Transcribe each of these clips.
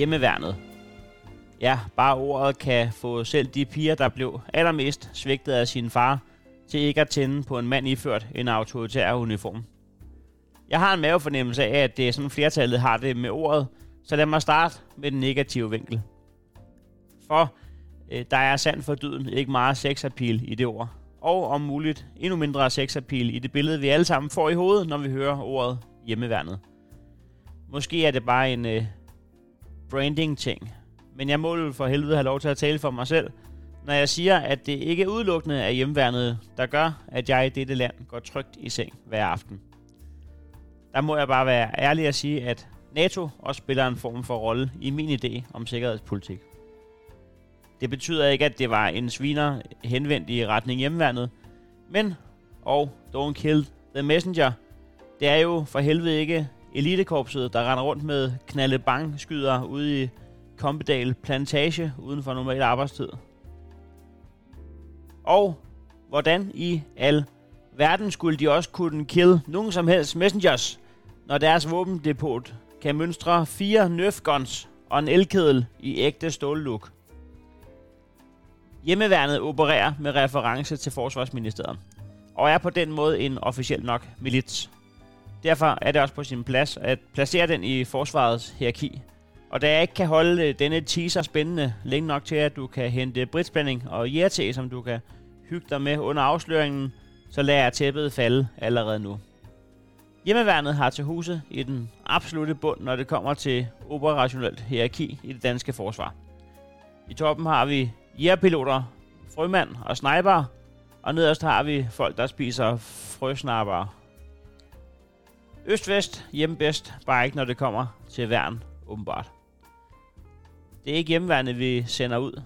Hjemmeværnet. Ja, bare ordet kan få selv de piger, der blev allermest svigtet af sin far, til ikke at tænde på en mand iført en autoritær uniform. Jeg har en mavefornemmelse af, at det er sådan flertallet har det med ordet, så lad mig starte med den negative vinkel. For øh, der er sandt for dyden ikke meget sexappeal i det ord. Og om muligt endnu mindre sexappeal i det billede, vi alle sammen får i hovedet, når vi hører ordet hjemmeværnet. Måske er det bare en øh, branding-ting, men jeg må for helvede have lov til at tale for mig selv, når jeg siger, at det ikke er udelukkende af hjemværnet, der gør, at jeg i dette land går trygt i seng hver aften. Der må jeg bare være ærlig at sige, at NATO også spiller en form for rolle i min idé om sikkerhedspolitik. Det betyder ikke, at det var en sviner henvendt i retning hjemværnet, men, og don't kill the messenger, det er jo for helvede ikke elitekorpset, der render rundt med knalde bang skyder ude i Kompedal Plantage uden for normal arbejdstid. Og hvordan i al verden skulle de også kunne kill nogen som helst messengers, når deres våbendepot kan mønstre fire Nerf guns og en elkedel i ægte stållook. Hjemmeværnet opererer med reference til Forsvarsministeriet, og er på den måde en officiel nok milits. Derfor er det også på sin plads at placere den i forsvarets hierarki. Og da jeg ikke kan holde øh, denne teaser spændende længe nok til, at du kan hente britspænding og jerte, som du kan hygge dig med under afsløringen, så lader jeg tæppet falde allerede nu. Hjemmeværnet har til huse i den absolute bund, når det kommer til operationelt hierarki i det danske forsvar. I toppen har vi jægerpiloter, frømand og sniper, og nederst har vi folk, der spiser frøsnapper. Øst-vest, hjemme bedst, bare ikke når det kommer til værn, åbenbart. Det er ikke hjemmeværende, vi sender ud.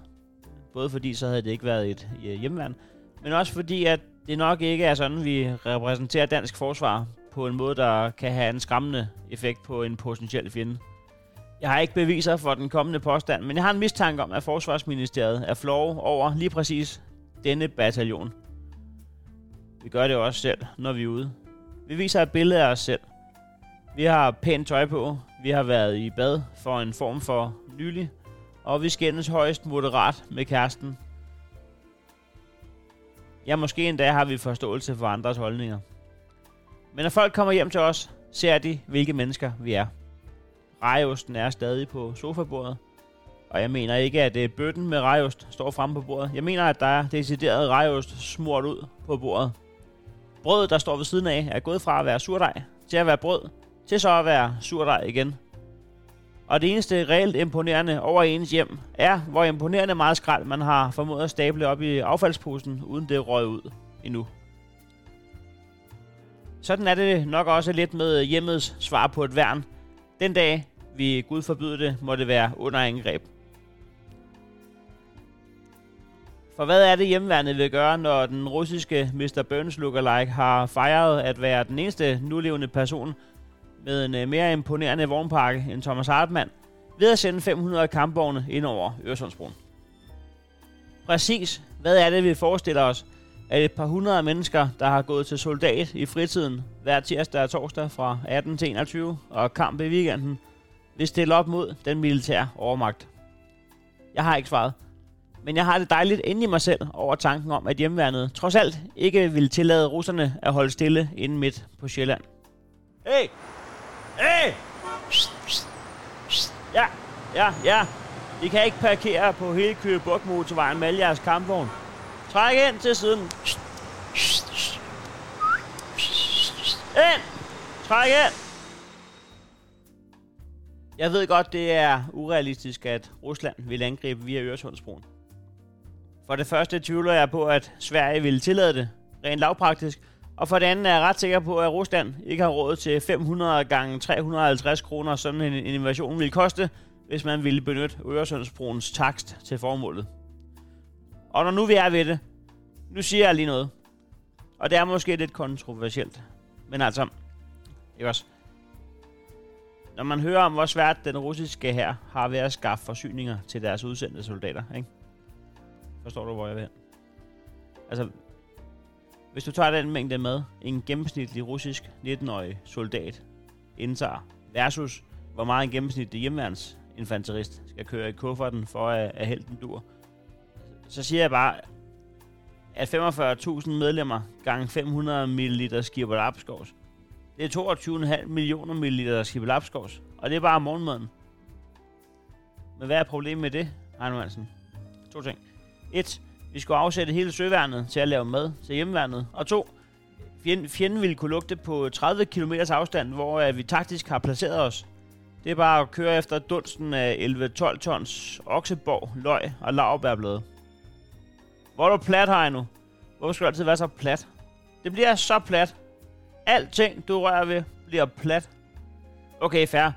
Både fordi, så havde det ikke været et øh, hjemmeværn, men også fordi, at det nok ikke er sådan, vi repræsenterer dansk forsvar på en måde, der kan have en skræmmende effekt på en potentiel fjende. Jeg har ikke beviser for den kommende påstand, men jeg har en mistanke om, at Forsvarsministeriet er flove over lige præcis denne bataljon. Vi gør det også selv, når vi er ude. Vi viser et billede af os selv. Vi har pænt tøj på, vi har været i bad for en form for nylig, og vi skændes højst moderat med kæresten. Ja, måske endda har vi forståelse for andres holdninger. Men når folk kommer hjem til os, ser de, hvilke mennesker vi er. Rejosten er stadig på sofabordet. Og jeg mener ikke, at øh, bøtten med rejost står fremme på bordet. Jeg mener, at der er decideret rejost smurt ud på bordet. Brødet, der står ved siden af, er gået fra at være surdej til at være brød, til så at være surdej igen. Og det eneste reelt imponerende over ens hjem er, hvor imponerende meget skrald man har formået at stable op i affaldsposen, uden det røg ud endnu. Sådan er det nok også lidt med hjemmets svar på et værn. Den dag, vi Gud forbyde det, må det være under angreb. For hvad er det hjemmeværnet vil gøre, når den russiske Mr. Burns lookalike har fejret at være den eneste nulevende person med en øh, mere imponerende vognpakke end Thomas Hartmann ved at sende 500 kampvogne ind over Øresundsbroen? Præcis, hvad er det, vi forestiller os, at et par hundrede mennesker, der har gået til soldat i fritiden hver tirsdag og torsdag fra 18 til 21 og kamp i weekenden, vil stille op mod den militære overmagt. Jeg har ikke svaret. Men jeg har det dejligt inde i mig selv over tanken om, at hjemmeværnet trods alt ikke vil tillade russerne at holde stille inde midt på Sjælland. Hey! Hey! Ja, ja, ja. I kan ikke parkere på hele Køge motorvejen med alle jeres kampvogn. Træk ind til siden. Ind! Træk ind! Jeg ved godt, det er urealistisk, at Rusland vil angribe via Øresundsbroen. For det første tvivler jeg på, at Sverige ville tillade det, rent lavpraktisk. Og for det andet er jeg ret sikker på, at Rusland ikke har råd til 500 gange 350 kroner, sådan en, invasion ville koste, hvis man ville benytte Øresundsbroens takst til formålet. Og når nu vi er ved det, nu siger jeg lige noget. Og det er måske lidt kontroversielt. Men altså, ikke også? Når man hører om, hvor svært den russiske her har ved at skaffe forsyninger til deres udsendte soldater, ikke? Forstår du, hvor jeg vil hen? Altså, hvis du tager den mængde med, en gennemsnitlig russisk 19-årig soldat indtager, versus hvor meget en gennemsnitlig hjemmeværnsinfanterist skal køre i kufferten for at, at helten dur. Så siger jeg bare, at 45.000 medlemmer gange 500 ml skibber lapskovs, det er 22,5 millioner ml skibber lapskovs, og det er bare morgenmaden. Men hvad er problemet med det, Arne Hansen? To ting. Et, vi skulle afsætte hele søværnet til at lave mad til hjemmeværnet. Og to, fjenden, ville kunne lugte på 30 km afstand, hvor øh, vi taktisk har placeret os. Det er bare at køre efter dunsten af 11-12 tons okseborg, løg og lavbærblade. Hvor er du plat, Heino? Hvorfor skal du altid være så plat? Det bliver så plat. Alting, du rører ved, bliver plat. Okay, fair.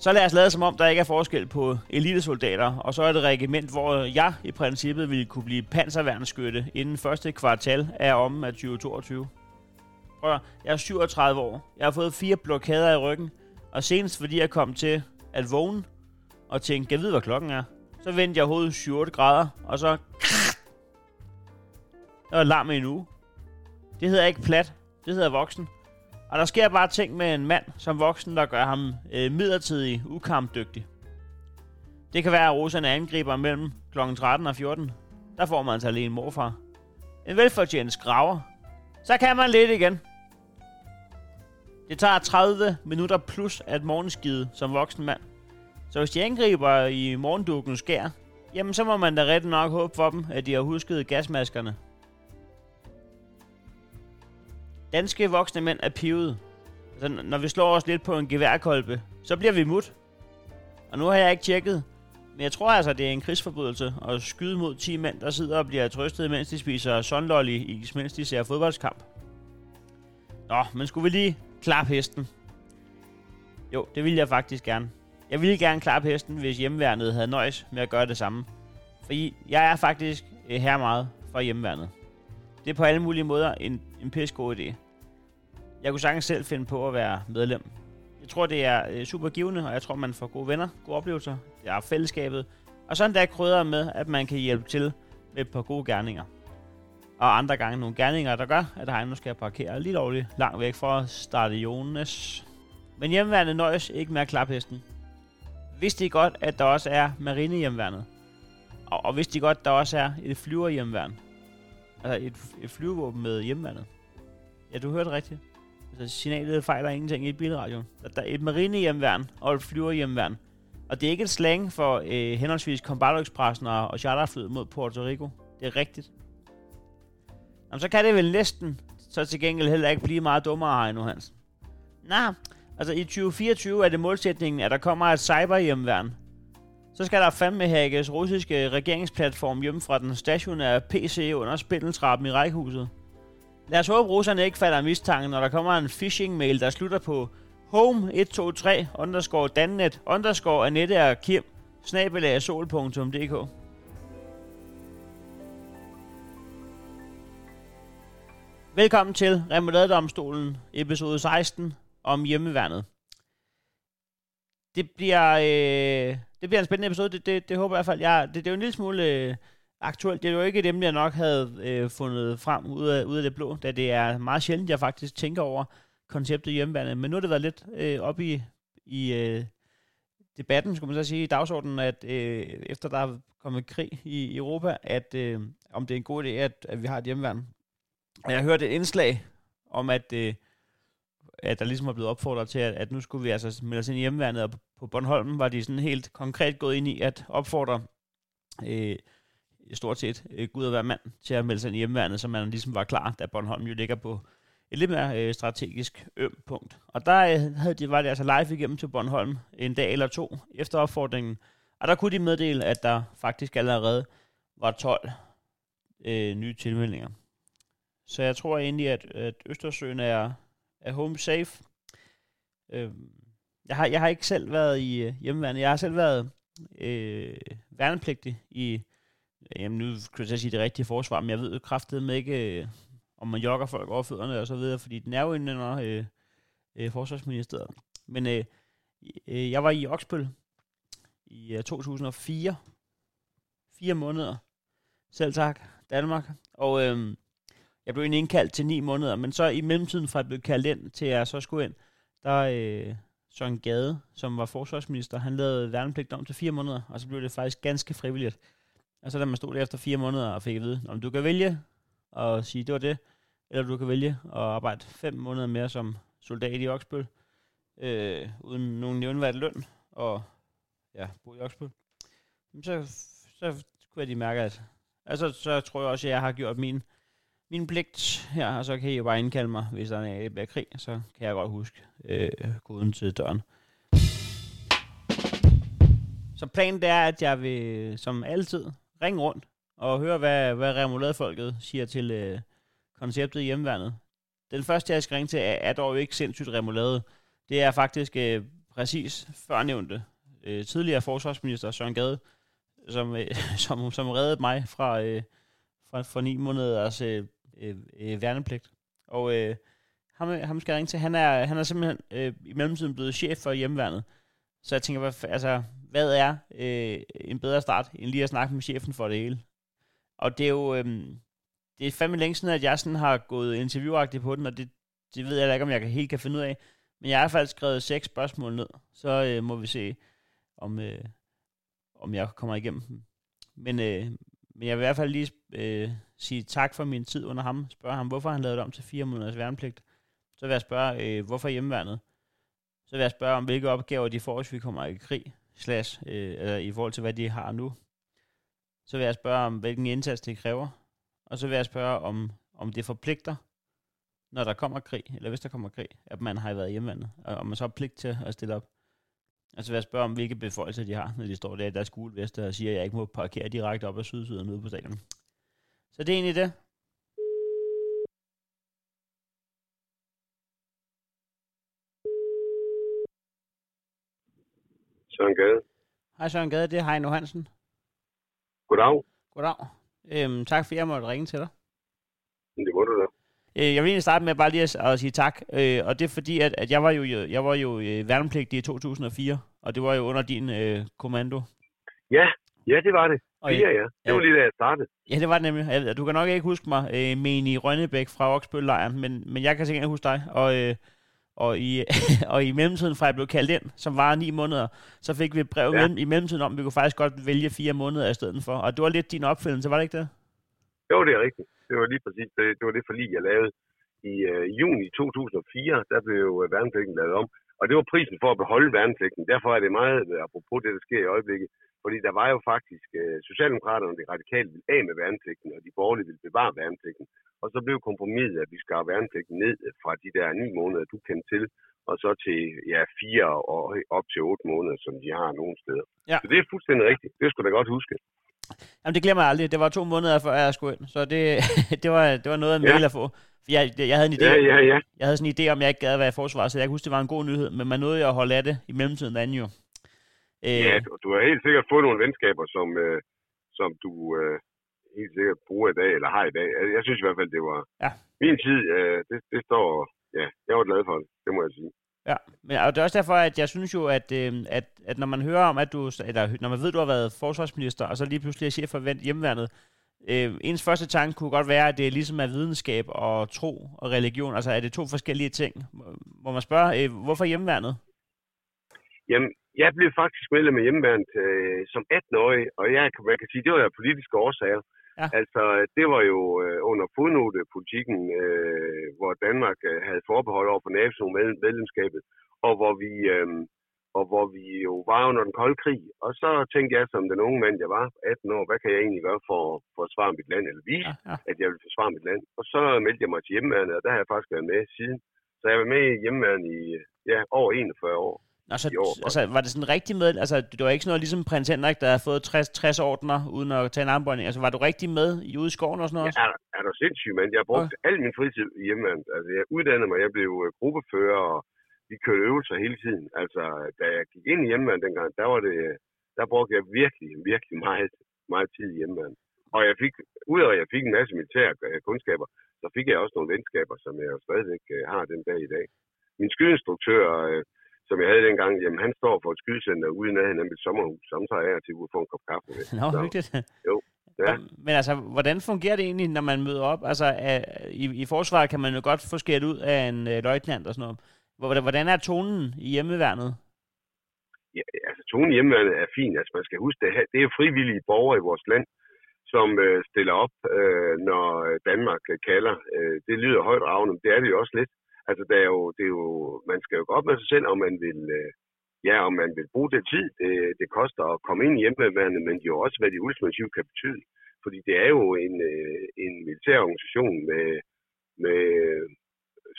Så lad os lade som om, der ikke er forskel på elitesoldater, og så er det regiment, hvor jeg i princippet ville kunne blive panserværnsskytte inden første kvartal af om af 2022. Prøv jeg er 37 år. Jeg har fået fire blokader i ryggen, og senest fordi jeg kom til at vågne og tænke, jeg ved, hvad klokken er. Så vendte jeg hovedet 7 grader, og så... Jeg var larm i en uge. Det hedder ikke plat, det hedder voksen. Og der sker bare ting med en mand som voksen, der gør ham øh, midlertidig ukampdygtig. Det kan være, at russerne angriber mellem kl. 13 og 14. Der får man altså alene morfar. En velfortjent skraver. Så kan man lidt igen. Det tager 30 minutter plus at morgenskide som voksen mand. Så hvis de angriber i morgendukken skær, jamen så må man da rigtig nok håbe for dem, at de har husket gasmaskerne. Danske voksne mænd er pivet. Altså, når vi slår os lidt på en geværkolbe, så bliver vi mut. Og nu har jeg ikke tjekket, men jeg tror altså, det er en krigsforbrydelse at skyde mod 10 mænd, der sidder og bliver trøstet, mens de spiser sunlolly, mens de ser fodboldskamp. Nå, men skulle vi lige klappe hesten? Jo, det ville jeg faktisk gerne. Jeg ville gerne klappe hesten, hvis hjemmeværnet havde nøjes med at gøre det samme. Fordi jeg er faktisk øh, her meget for hjemmeværnet. Det er på alle mulige måder en, en pisse god idé. Jeg kunne sagtens selv finde på at være medlem. Jeg tror, det er øh, super givende, og jeg tror, man får gode venner, gode oplevelser. Det er fællesskabet. Og sådan der krydder med, at man kan hjælpe til med et par gode gerninger. Og andre gange nogle gerninger, der gør, at Heino skal parkere lige lovligt langt væk fra stadiones. Men hjemmeværende nøjes ikke med at klappe hesten. Vidste de godt, at der også er marinehjemværnet. Og, og vidste I godt, at der også er et flyverhjemværn. Altså et, et flyvevåben med hjemmeværnet. Ja, du hørte rigtigt. Altså signalet fejler ingenting i bilradioen. Der er et marinehjemværn og et flyverhjemværn. Og det er ikke et slang for øh, henholdsvis Combardo Expressen og, og charterflyet mod Puerto Rico. Det er rigtigt. Jamen, så kan det vel næsten så til gengæld heller ikke blive meget dummere, her endnu, Hans. Nej, altså i 2024 er det målsætningen, at der kommer et cyberhjemværn. Så skal der fandme hackes russiske regeringsplatform hjemme fra den stationære PC under spindeltrappen i rækhuset. Lad os håbe, russerne ikke falder mistanken, når der kommer en phishing-mail, der slutter på home123 underscore dannet underscore Annette og Kim sol.dk. Velkommen til Remoladedomstolen, episode 16 om hjemmeværnet. Det bliver, øh, det bliver en spændende episode, det, det, det håber jeg i hvert fald. Jeg, det, det er jo en lille smule øh, aktuelt. Det er jo ikke dem, jeg nok havde øh, fundet frem ud af, ud af det blå, da det er meget sjældent, jeg faktisk tænker over konceptet hjemmeværnet. Men nu har det været lidt øh, op i, i øh, debatten, skulle man så sige, i dagsordenen, at øh, efter der er kommet krig i Europa, at øh, om det er en god idé, at, at vi har et hjemmeværn. Og jeg hørte et indslag om, at, øh, at der ligesom er blevet opfordret til, at, at nu skulle vi altså melde os ind i hjemmeværnet, og på Bornholm var de sådan helt konkret gået ind i at opfordre øh, stort set øh, Gud og hver mand til at melde sig ind i hjemmeværnet, så man ligesom var klar, da Bornholm jo ligger på et lidt mere øh, strategisk øm punkt. Og der øh, havde de, var det altså live igennem til Bornholm en dag eller to efter opfordringen, og der kunne de meddele, at der faktisk allerede var 12 øh, nye tilmeldinger. Så jeg tror egentlig, at, at Østersøen er, er home safe. Øh, jeg, har, jeg har ikke selv været i øh, hjemmeværnet. Jeg har selv været øh, værnepligtig i Jamen, nu kan jeg sige det rigtige forsvar, men jeg ved jo kraftedeme med ikke, øh, om man jogger folk over fødderne og så videre, fordi den er jo under øh, øh, forsvarsministeriet. Men øh, øh, jeg var i Oksbøl i øh, 2004. Fire måneder. Selv tak, Danmark. Og øh, jeg blev egentlig indkaldt til ni måneder, men så i mellemtiden fra jeg blev kaldt ind til jeg så skulle ind, der øh, Søren Gade, som var forsvarsminister, han lavede værnepligt om til fire måneder, og så blev det faktisk ganske frivilligt. Og så da man stod der efter fire måneder og fik at vide, om du kan vælge at sige, det var det, eller du kan vælge at arbejde fem måneder mere som soldat i Oksbøl, øh, uden nogen nævnværd løn, og ja, bo i Oksbøl. Så, så kunne jeg de mærke, at altså, så tror jeg også, at jeg har gjort min, min pligt her, og så kan I jo bare indkalde mig, hvis der er en krig, så kan jeg godt huske øh, koden til døren. Så planen det er, at jeg vil, som altid, ringe rundt og høre, hvad, hvad remouladefolket siger til øh, konceptet i hjemmeværnet. Den første, jeg skal ringe til, er, er dog ikke sindssygt remoulade. Det er faktisk øh, præcis førnævnte øh, tidligere forsvarsminister Søren Gade, som, øh, som, som reddede mig fra, øh, fra, fra ni måneders øh, øh, øh, værnepligt. Og øh, ham, øh, ham skal jeg ringe til. Han er, han er simpelthen øh, i mellemtiden blevet chef for hjemmeværnet. Så jeg tænker, hvad, altså, hvad er øh, en bedre start, end lige at snakke med chefen for det hele? Og det er jo... Øh, det er fandme længe siden, at jeg sådan har gået interviewagtigt på den, og det, det ved jeg ikke, om jeg kan, helt kan finde ud af. Men jeg har i hvert fald skrevet seks spørgsmål ned, så øh, må vi se, om, øh, om jeg kommer igennem dem. Men, øh, men jeg vil i hvert fald lige øh, sige tak for min tid under ham. Spørge ham, hvorfor han lavede det om til fire måneders værnepligt. Så vil jeg spørge, øh, hvorfor hjemmeværnet? Så vil jeg spørge om, hvilke opgaver de får, hvis vi kommer i krig, slash, øh, eller i forhold til, hvad de har nu. Så vil jeg spørge om, hvilken indsats det kræver. Og så vil jeg spørge, om, om det forpligter, når der kommer krig, eller hvis der kommer krig, at man har været hjemmeværnet, og om man så har pligt til at stille op. Og så vil jeg spørge om, hvilke beføjelser de har, når de står der i deres gule og siger, at jeg ikke må parkere direkte op ad sydsiden ude på stadion. Så det er egentlig det. Søren Gade. Hej Søren Gade, det er Heino Hansen. Goddag. Goddag. Øhm, tak for, at jeg måtte ringe til dig. Det må du da. Øh, jeg vil egentlig starte med bare lige at, at sige tak, øh, og det er fordi, at, at jeg var jo, jeg var jo øh, værnepligtig i 2004, og det var jo under din øh, kommando. Ja, ja, det var det. Og ja, ja. Det var lige da jeg startede. Ja, det var det nemlig. Du kan nok ikke huske mig, øh, men i Rønnebæk fra Oksbøllejren, men, men jeg kan sikkert huske dig. Og, øh, og, i, og i mellemtiden, fra jeg blev kaldt ind, som var ni måneder, så fik vi et brev ja. i mellemtiden om, at vi kunne faktisk godt vælge fire måneder i stedet for. Og det var lidt din opfindelse, var det ikke det? Jo, det er rigtigt. Det var lige præcis det. Det var det forlig, jeg lavede i øh, juni 2004. Der blev øh, værnepligten lavet om. Og det var prisen for at beholde værnepligten. Derfor er det meget, øh, apropos det, der sker i øjeblikket, fordi der var jo faktisk, øh, Socialdemokraterne og de radikale ville af med værnepligten, og de borgerlige ville bevare værnepligten. Og så blev kompromiset, at vi skar værnepligten ned fra de der ni måneder, du kendte til, og så til ja, fire og op til otte måneder, som de har nogle steder. Ja. Så det er fuldstændig rigtigt. Det skulle da godt huske. Jamen, det glemmer jeg aldrig. Det var to måneder før jeg skulle ind, så det, det, var, det var noget af ja. at få. For jeg, jeg, havde en idé, ja, ja, ja. jeg havde sådan en idé om, jeg ikke gad at være i forsvar, så jeg kunne huske, det var en god nyhed, men man nåede jo at holde af det i mellemtiden anden jo. Øh, ja, du, du har helt sikkert fået nogle venskaber, som, øh, som du øh, helt sikkert bruger i dag, eller har i dag. Jeg synes i hvert fald, det var ja. min tid. Øh, det, det står, ja, jeg var glad for det, det må jeg sige. Ja, men og det er også derfor, at jeg synes jo, at, øh, at, at når man hører om, at du, eller når man ved, at du har været forsvarsminister, og så lige pludselig er chef for hjemmeværnet, øh, ens første tanke kunne godt være, at det er ligesom er videnskab og tro og religion. Altså er det to forskellige ting? Hvor man spørger, øh, hvorfor hjemmeværnet? Jamen, jeg blev faktisk medlem af hjemmeværnet øh, som 18-årig, og jeg, man kan sige, det var jo politiske årsager. Ja. Altså, det var jo øh, under fodnotepolitikken, øh, hvor Danmark øh, havde forbehold over for NATO-medlemskabet, og hvor vi... Øh, og hvor vi jo var under den kolde krig. Og så tænkte jeg som den unge mand, jeg var, 18 år, hvad kan jeg egentlig gøre for at forsvare mit land, eller vise, ja, ja. at jeg vil forsvare mit land. Og så meldte jeg mig til hjemmeværnet, og der har jeg faktisk været med siden. Så jeg var med i hjemmeværnet i ja, over 41 år. Altså, år, altså, var det sådan rigtig med, altså det var ikke sådan noget ligesom prins Henrik, der havde fået 60, 60 ordner uden at tage en armbøjning. Altså var du rigtig med i ude i skoven og sådan noget? Ja, er, er du sindssyg, mand? Jeg har brugt okay. al min fritid hjemmeværnet. Altså jeg uddannede mig, jeg blev øh, gruppefører, og vi kørte øvelser hele tiden. Altså da jeg gik ind i hjemmeværnet dengang, der var det, der brugte jeg virkelig, virkelig meget, meget tid i hjemmeværnet. Og jeg fik, udover at jeg fik en masse militære øh, kundskaber, så fik jeg også nogle venskaber, som jeg jo stadigvæk øh, har den dag i dag. Min skydeinstruktør, som jeg havde dengang, jamen han står for et skydecenter ude nærheden af mit sommerhus. Så tager jeg til at få en kop kaffe med. Nå, så, hyggeligt. Jo. Ja. Men altså, hvordan fungerer det egentlig, når man møder op? Altså, i, i forsvaret kan man jo godt få skært ud af en uh, løjtnant og sådan noget. Hvordan er tonen i hjemmeværnet? Ja, altså tonen i hjemmeværnet er fin. Altså man skal huske, det, her, det er frivillige borgere i vores land, som øh, stiller op, øh, når Danmark øh, kalder. Øh, det lyder højt ravne, men det er det jo også lidt. Altså det er jo, det er jo, man skal jo gå op med sig selv, om man vil, øh, ja, om man vil bruge det tid, det, det koster at komme ind i hjemmeværende, men jo også, hvad de ultimativt kan betyde. Fordi det er jo en, øh, en militær organisation, med, med,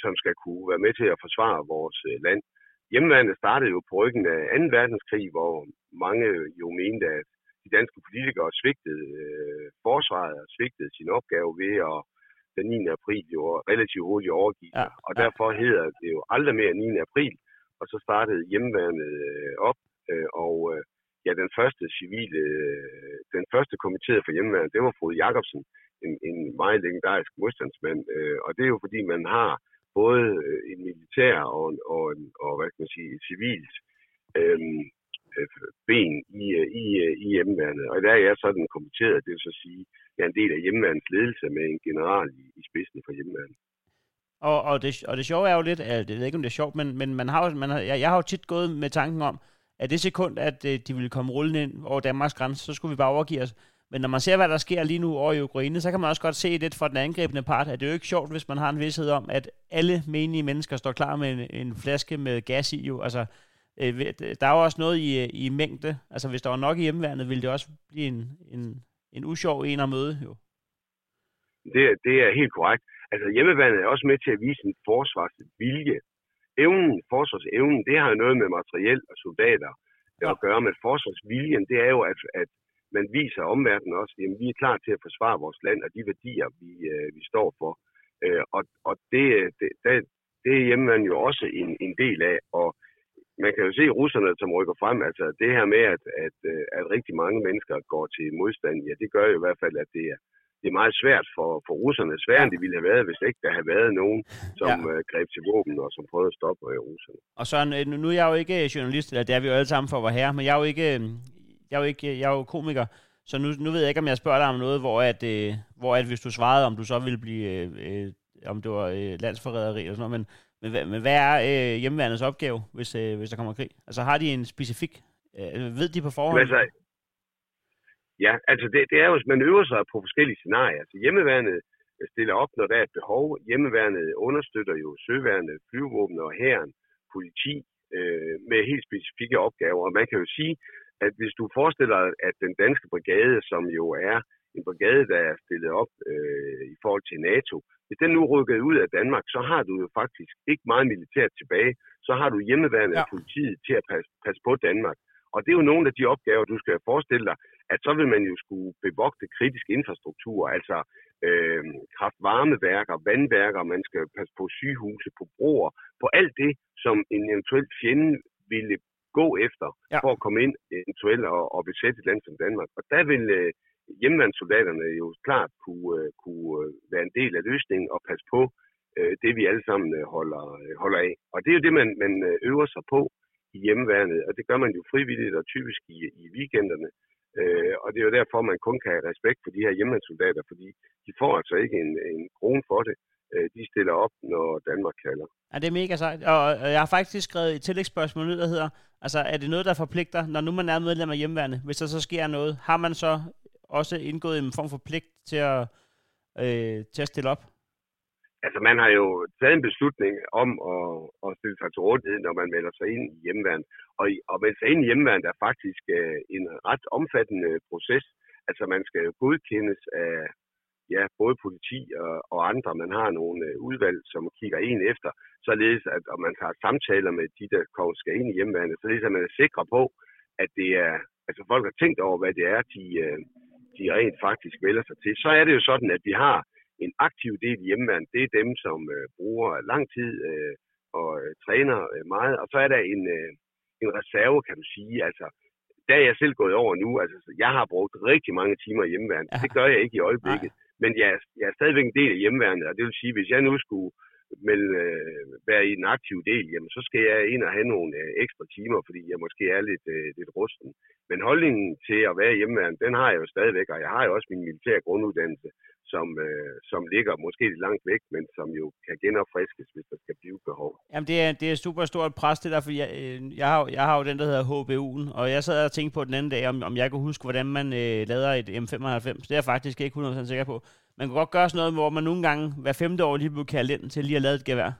som skal kunne være med til at forsvare vores øh, land. Hjemmeværende startede jo på ryggen af 2. verdenskrig, hvor mange jo mente, at de danske politikere svigtede øh, forsvaret og svigtede sin opgave ved at den 9. april jo relativt hurtigt overgive ja, og derfor hedder det jo aldrig mere 9. april, og så startede hjemmeværnet øh, op, øh, og øh, ja, den første civile, øh, den første kommitterede for hjemmeværnet, det var Frode Jacobsen, en, en meget legendarisk modstandsmand, øh, og det er jo fordi, man har både en militær og, og, og hvad kan man sige, et civilt øh, Øh, ben i, øh, i, øh, i hjemmeværnet. Og der er jeg sådan kommenteret, det vil så sige, jeg er en del af hjemmeværnets ledelse med en general i, i spidsen for hjemmeværnet. Og, og, det, og det sjove er jo lidt, at, jeg ved ikke om det er sjovt, men, men man har, man har, jeg, jeg har jo tit gået med tanken om, at det sekund, at de ville komme rullende ind over Danmarks grænse, så skulle vi bare overgive os. Men når man ser, hvad der sker lige nu over i Ukraine, så kan man også godt se lidt fra den angrebende part, at det er jo ikke sjovt, hvis man har en vidshed om, at alle menige mennesker står klar med en, en flaske med gas i. Jo. Altså, øh, der er jo også noget i, i mængde. Altså, hvis der var nok i hjemmeværnet, ville det også blive en, en, en usjov en at møde. Jo. Det, det er helt korrekt. Altså hjemmeværnet er også med til at vise en forsvarsvilje. Evnen, forsvarsevnen, det har jo noget med materiel og soldater ja. at gøre, men forsvarsviljen, det er jo, at, at man viser omverdenen også, at vi er klar til at forsvare vores land og de værdier, vi, øh, vi står for. Øh, og og det, det, det, det er hjemmeværnet jo også en, en del af, og man kan jo se russerne, som rykker frem, altså det her med, at, at, øh, at rigtig mange mennesker går til modstand, ja, det gør jo i hvert fald, at det er, det er meget svært for, for russerne, sværere end det ville have været, hvis ikke der havde været nogen, som ja. uh, greb til våben og som prøvede at stoppe uh, russerne. Og så øh, nu er jeg jo ikke journalist, eller det er vi jo alle sammen for at være her, men jeg er jo ikke, jeg er jo ikke, jeg er jo komiker, så nu, nu ved jeg ikke, om jeg spørger dig om noget, hvor at, uh, hvor at hvis du svarede, om du så ville blive, uh, om det var uh, landsforræderi eller sådan noget, men, men, men hvad er øh, hjemmeværendets opgave, hvis, øh, hvis der kommer krig? Altså har de en specifik, Øh, ved de på forhånd? Altså, Ja, altså det, det er jo, man øver sig på forskellige scenarier. Altså hjemmeværnet øh, stiller op, når der er et behov. Hjemmeværnet understøtter jo søværnet, flyvåbnet og hæren, politi øh, med helt specifikke opgaver. Og man kan jo sige, at hvis du forestiller at den danske brigade, som jo er en brigade, der er stillet op øh, i forhold til NATO, hvis den nu rykker ud af Danmark, så har du jo faktisk ikke meget militært tilbage. Så har du hjemmeværende ja. politiet til at passe, passe på Danmark. Og det er jo nogle af de opgaver, du skal forestille dig, at så vil man jo skulle bevogte kritisk infrastruktur, altså øh, kraftvarmeværker, vandværker, man skal passe på sygehuse, på broer, på alt det, som en eventuel fjende ville gå efter ja. for at komme ind eventuelt og, og besætte et land som Danmark. Og der vil øh, hjemlandssoldaterne jo klart kunne, øh, kunne øh, være en del af løsningen og passe på øh, det, vi alle sammen holder, holder af. Og det er jo det, man, man øver sig på i hjemmeværnet, og det gør man jo frivilligt og typisk i, i weekenderne. Øh, og det er jo derfor, man kun kan have respekt for de her hjemlandssoldater, fordi de får altså ikke en, en krone for det. Øh, de stiller op, når Danmark kalder. Ja, det er mega sejt. Og jeg har faktisk skrevet et tillægsspørgsmål ned, der hedder, altså er det noget, der forpligter, når nu man er medlem af hjemmeværnet, hvis der så sker noget, har man så også indgået en form for pligt til at, øh, til at stille op? altså man har jo taget en beslutning om at, at stille sig til rådighed, når man melder sig ind i hjemmeværende. Og og melde sig ind i hjemmeværende er faktisk øh, en ret omfattende proces. Altså man skal jo godkendes af ja, både politi og, og andre. Man har nogle øh, udvalg, som kigger en efter, således at og man tager samtaler med de, der skal ind i hjemmeværende, således at man er sikre på, at det er, altså folk har tænkt over, hvad det er, de, øh, de rent faktisk vælger sig til. Så er det jo sådan, at vi har en aktiv del i hjemmeværn, det er dem, som øh, bruger lang tid øh, og øh, træner øh, meget. Og så er der en, øh, en reserve, kan du sige. Altså, der er jeg selv gået over nu. Altså, jeg har brugt rigtig mange timer i hjemmeværn. Ja. Det gør jeg ikke i øjeblikket. Nej. Men jeg, jeg er stadigvæk en del af hjemmeværnet, og det vil sige, hvis jeg nu skulle vil øh, være i en aktiv del, jamen så skal jeg ind og have nogle øh, ekstra timer, fordi jeg måske er lidt, øh, lidt rusten. Men holdningen til at være hjemmeværende, den har jeg jo stadigvæk, og jeg har jo også min militære grunduddannelse, som, øh, som ligger måske lidt langt væk, men som jo kan genopfriskes, hvis der skal blive behov. Jamen det er, det er super stort pres, det der, for jeg, øh, jeg, har, jeg har jo den, der hedder HBU'en, og jeg sad og tænkte på den anden dag, om, om jeg kunne huske, hvordan man øh, lader et M95. Det er jeg faktisk ikke 100% sikker på. Man kunne godt gøre sådan noget, hvor man nogle gange hver femte år lige blev kaldt ind til lige at lave et gevær.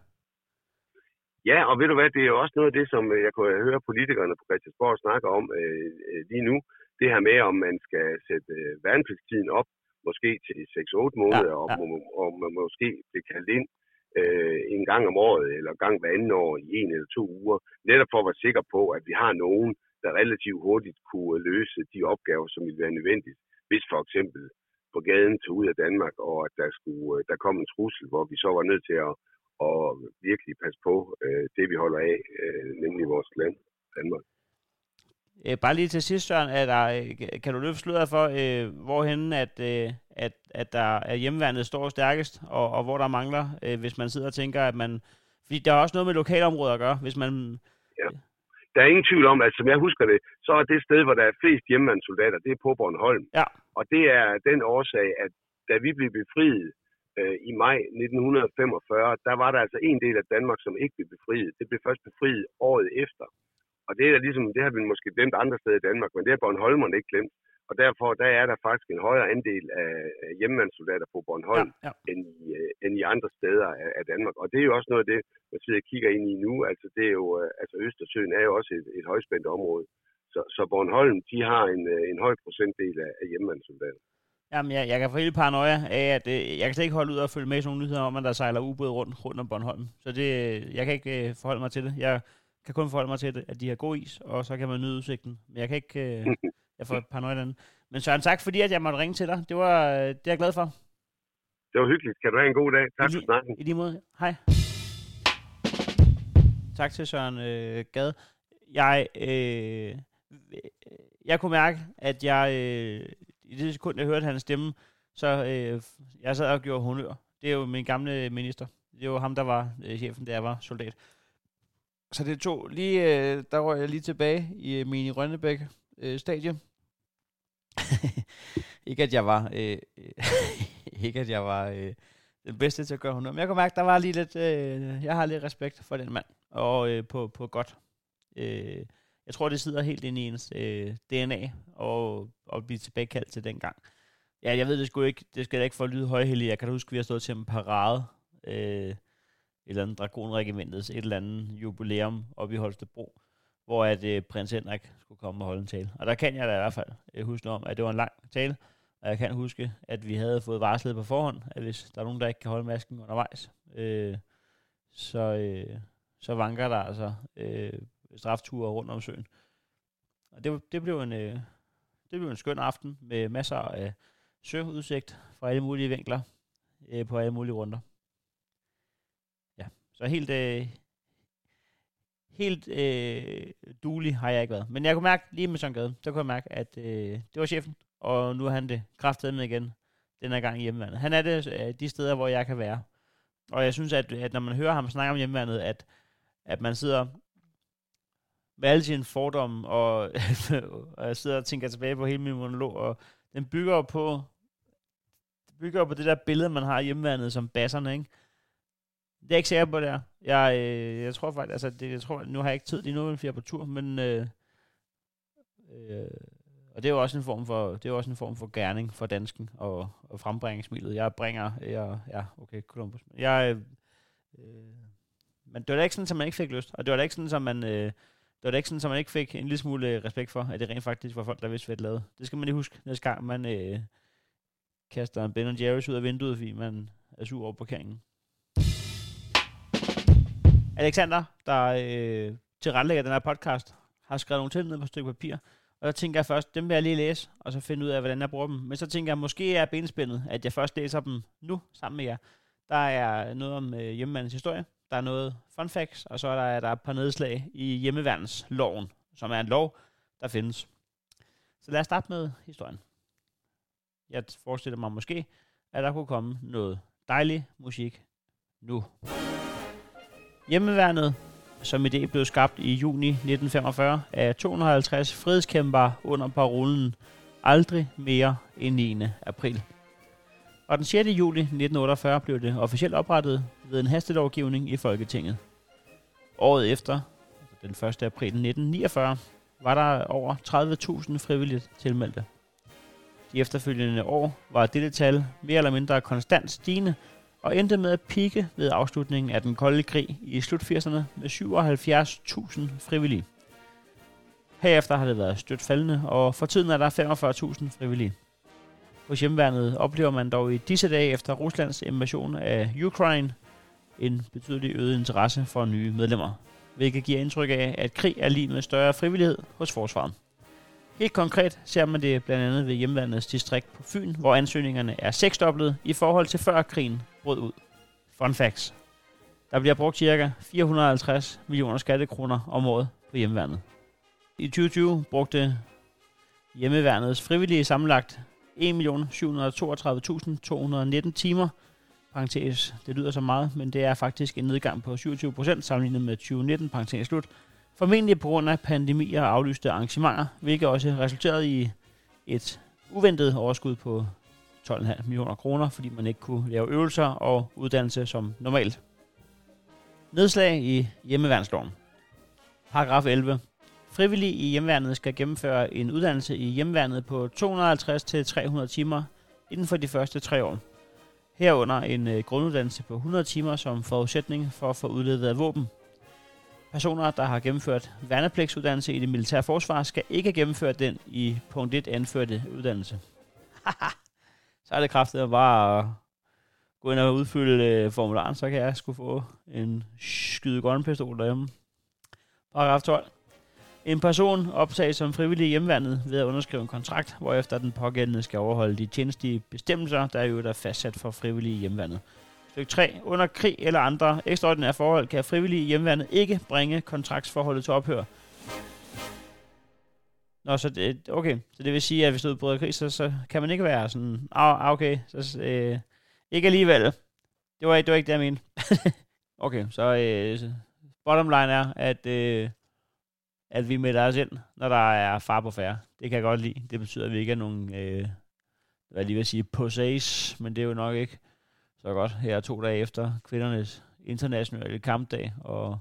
Ja, og ved du hvad, det er jo også noget af det, som øh, jeg kunne høre politikerne på Christiansborg snakke om øh, øh, lige nu. Det her med, om man skal sætte øh, værnepligtstiden op, måske til 6-8 måneder, ja, ja. og, og man måske bliver kaldt ind øh, en gang om året, eller gang hver anden år i en eller to uger, netop for at være sikker på, at vi har nogen, der relativt hurtigt kunne løse de opgaver, som vil være nødvendigt, hvis for eksempel på gaden tog ud af Danmark, og at der, skulle, øh, der kom en trussel, hvor vi så var nødt til at, at virkelig passe på øh, det, vi holder af, øh, nemlig vores land, Danmark. Øh, bare lige til sidst, Søren, er der, øh, kan du løfte sløret for, øh, hvorhen at, øh, at, at der er hjemmeværnet står stærkest, og, og hvor der mangler, øh, hvis man sidder og tænker, at man... Fordi der er også noget med lokalområder at gøre, hvis man... Ja. Der er ingen tvivl om, at som jeg husker det, så er det sted, hvor der er flest hjemmeværnssoldater, det er på Bornholm. Ja. Og det er den årsag, at da vi blev befriet øh, i maj 1945, der var der altså en del af Danmark, som ikke blev befriet. Det blev først befriet året efter. Og det er ligesom, det har vi måske glemt andre steder i Danmark, men det har Bornholmerne ikke glemt. Og derfor der er der faktisk en højere andel af hjemmemandssoldater på Bornholm, ja, ja. End, i, uh, end i andre steder af, af Danmark. Og det er jo også noget af det, man sidder og kigger ind i nu. Altså, det er jo, uh, altså Østersøen er jo også et, et højspændt område. Så, så Bornholm, de har en, uh, en høj procentdel af, af hjemmemandssoldater. Jamen, jeg, jeg kan få hele paranoia af, at øh, jeg kan slet ikke holde ud og følge med i sådan nogle nyheder om, at der sejler ubåde rundt, rundt om Bornholm. Så det, jeg kan ikke øh, forholde mig til det. Jeg kan kun forholde mig til det, at de har god is, og så kan man nyde udsigten. Men jeg kan ikke... Øh, jeg får paranoia den. Men Søren, tak fordi at jeg måtte ringe til dig. Det, var, øh, det er jeg glad for. Det var hyggeligt. Kan du have en god dag. Tak for snakken. I lige måde. Hej. Tak til Søren øh, Gade. Jeg, øh, jeg kunne mærke, at jeg øh, i det sekund, jeg hørte hans stemme, så øh, jeg sad og gjorde honør. Det er jo min gamle minister. Det er jo ham, der var øh, chefen, da jeg var soldat. Så det tog lige, øh, der røg jeg lige tilbage i øh, Mini Rønnebæk øh, stadion. ikke at jeg var, øh, øh ikke at jeg var øh, den bedste til at gøre honor, men jeg kunne mærke, der var lige lidt, øh, jeg har lidt respekt for den mand, og øh, på, på godt. Øh, jeg tror, det sidder helt ind i ens øh, DNA, og, og blive tilbagekaldt til den gang. Ja, jeg ved det sgu ikke, det skal da ikke for at lyde højheldig. Jeg kan da huske, at vi har stået til en parade, øh, et eller andet dragonregimentets, et eller andet jubilæum oppe i Holstebro, hvor at øh, prins Henrik skulle komme og holde en tale. Og der kan jeg da i hvert fald øh, huske om, at det var en lang tale, og jeg kan huske, at vi havde fået varslet på forhånd, at hvis der er nogen, der ikke kan holde masken undervejs, øh, så, øh, så vanker der altså øh, strafture rundt om søen. Og det, det, blev en, øh, det blev en skøn aften med masser af søudsigt fra alle mulige vinkler øh, på alle mulige runder. Ja, så helt, øh, helt øh, dulig har jeg ikke været. Men jeg kunne mærke, lige med Søren Gade, der kunne jeg mærke, at øh, det var chefen, og nu er han det kraftedet med igen, den her gang i hjemmeværnet. Han er det øh, de steder, hvor jeg kan være. Og jeg synes, at, at når man hører ham snakke om hjemmeværnet, at, at man sidder med alle sine fordomme, og, og jeg sidder og tænker tilbage på hele min monolog, og den bygger på, bygger på det der billede, man har af hjemmeværnet som basserne, ikke? Det er jeg ikke sikker på, det er. Jeg, øh, jeg tror faktisk, altså, det, jeg tror, nu har jeg ikke tid lige nu, jeg på tur, men øh, øh, og det er jo også en form for, det er også en form for gerning for dansken og, og frembringe smilet. Jeg bringer, jeg, ja, okay, Columbus. Jeg, øh, øh, men det var da ikke sådan, at man ikke fik lyst, og det var da ikke sådan, at man, øh, det var da ikke sådan, at man ikke fik en lille smule øh, respekt for, at det rent faktisk var folk, der vidste, hvad det lavede. Det skal man lige huske, næste gang man øh, kaster en Ben Jerry's ud af vinduet, fordi man er sur over parkeringen. Alexander, der øh, tilrettelægger den her podcast, har skrevet nogle ting ned på et stykke papir, og så tænker jeg først, dem vil jeg lige læse, og så finde ud af, hvordan jeg bruger dem. Men så tænker jeg, måske er benspændet, at jeg først læser dem nu, sammen med jer. Der er noget om øh, hjemmemandens historie, der er noget fun facts, og så er der, der er et par nedslag i hjemmeværnsloven, som er en lov, der findes. Så lad os starte med historien. Jeg forestiller mig måske, at der kunne komme noget dejlig musik nu. Hjemmeværnet, som idé blev skabt i juni 1945 af 250 fredskæmpere under parolen Aldrig mere end 9. april. Og den 6. juli 1948 blev det officielt oprettet ved en hastelovgivning i Folketinget. Året efter, altså den 1. april 1949, var der over 30.000 frivilligt tilmeldte. De efterfølgende år var dette tal mere eller mindre konstant stigende, og endte med at pikke ved afslutningen af den kolde krig i slut 80'erne med 77.000 frivillige. Herefter har det været stødt faldende, og for tiden er der 45.000 frivillige. Hos hjemmeværnet oplever man dog i disse dage efter Ruslands invasion af Ukraine en betydelig øget interesse for nye medlemmer, hvilket giver indtryk af, at krig er lige med større frivillighed hos forsvaret. Helt konkret ser man det blandt andet ved hjemlandets distrikt på Fyn, hvor ansøgningerne er seksdoblet i forhold til før krigen brød ud. Fun facts. Der bliver brugt ca. 450 millioner skattekroner om året på hjemmeværnet. I 2020 brugte hjemmeværnets frivillige sammenlagt 1.732.219 timer. Parenthes, det lyder så meget, men det er faktisk en nedgang på 27 procent sammenlignet med 2019, parentes slut. Formentlig på grund af pandemier og aflyste arrangementer, hvilket også resulterede i et uventet overskud på 12,5 millioner kroner, fordi man ikke kunne lave øvelser og uddannelse som normalt. Nedslag i hjemmeværnsloven. Paragraf 11. Frivillige i hjemmeværnet skal gennemføre en uddannelse i hjemmeværnet på 250-300 timer inden for de første tre år. Herunder en øh, grunduddannelse på 100 timer som forudsætning for at få udledet af våben. Personer, der har gennemført værnepligtsuddannelse i det militære forsvar, skal ikke gennemføre den i punkt 1 anførte uddannelse. så er det kraftigt bare at gå ind og udfylde øh, formularen, så kan jeg skulle få en skyde grønne derhjemme. Paragraf 12. En person optages som frivillig i hjemværnet ved at underskrive en kontrakt, hvorefter den pågældende skal overholde de tjenestige bestemmelser, der er jo der er fastsat for frivillige i hjemværnet. Styk 3. Under krig eller andre ekstraordinære forhold kan frivillige i ikke bringe kontraktsforholdet til ophør. Nå, så det, okay. Så det vil sige, at hvis du udbryder krig, så, så kan man ikke være sådan, ah, okay, så, øh, ikke alligevel. Det var, det var ikke det, jeg mente. okay, så øh, bottom line er, at øh, at vi melder os ind, når der er far på færre. Det kan jeg godt lide. Det betyder, at vi ikke er nogen, øh, hvad jeg lige vil sige, possays, men det er jo nok ikke så godt her to dage efter kvindernes internationale kampdag, og,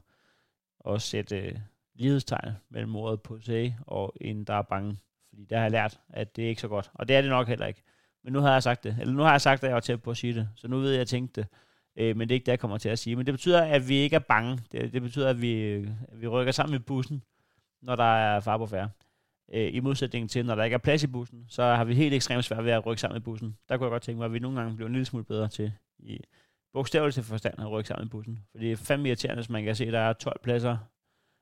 og sætte øh, lighedstegn mellem ordet posay og en, der er bange. Fordi der har jeg lært, at det er ikke så godt. Og det er det nok heller ikke. Men nu har jeg sagt det. Eller nu har jeg sagt, at jeg var tæt på at sige det. Så nu ved jeg, at jeg tænkte det. Øh, men det er ikke det, jeg kommer til at sige. Men det betyder, at vi ikke er bange. Det, det betyder, at vi, at vi rykker sammen i bussen når der er far på færre. Øh, I modsætning til, når der ikke er plads i bussen, så har vi helt ekstremt svært ved at rykke sammen i bussen. Der kunne jeg godt tænke mig, at vi nogle gange bliver en lille smule bedre til i bogstaveligt forstand at rykke sammen i bussen. For det er fandme irriterende, hvis man kan se, at der er 12 pladser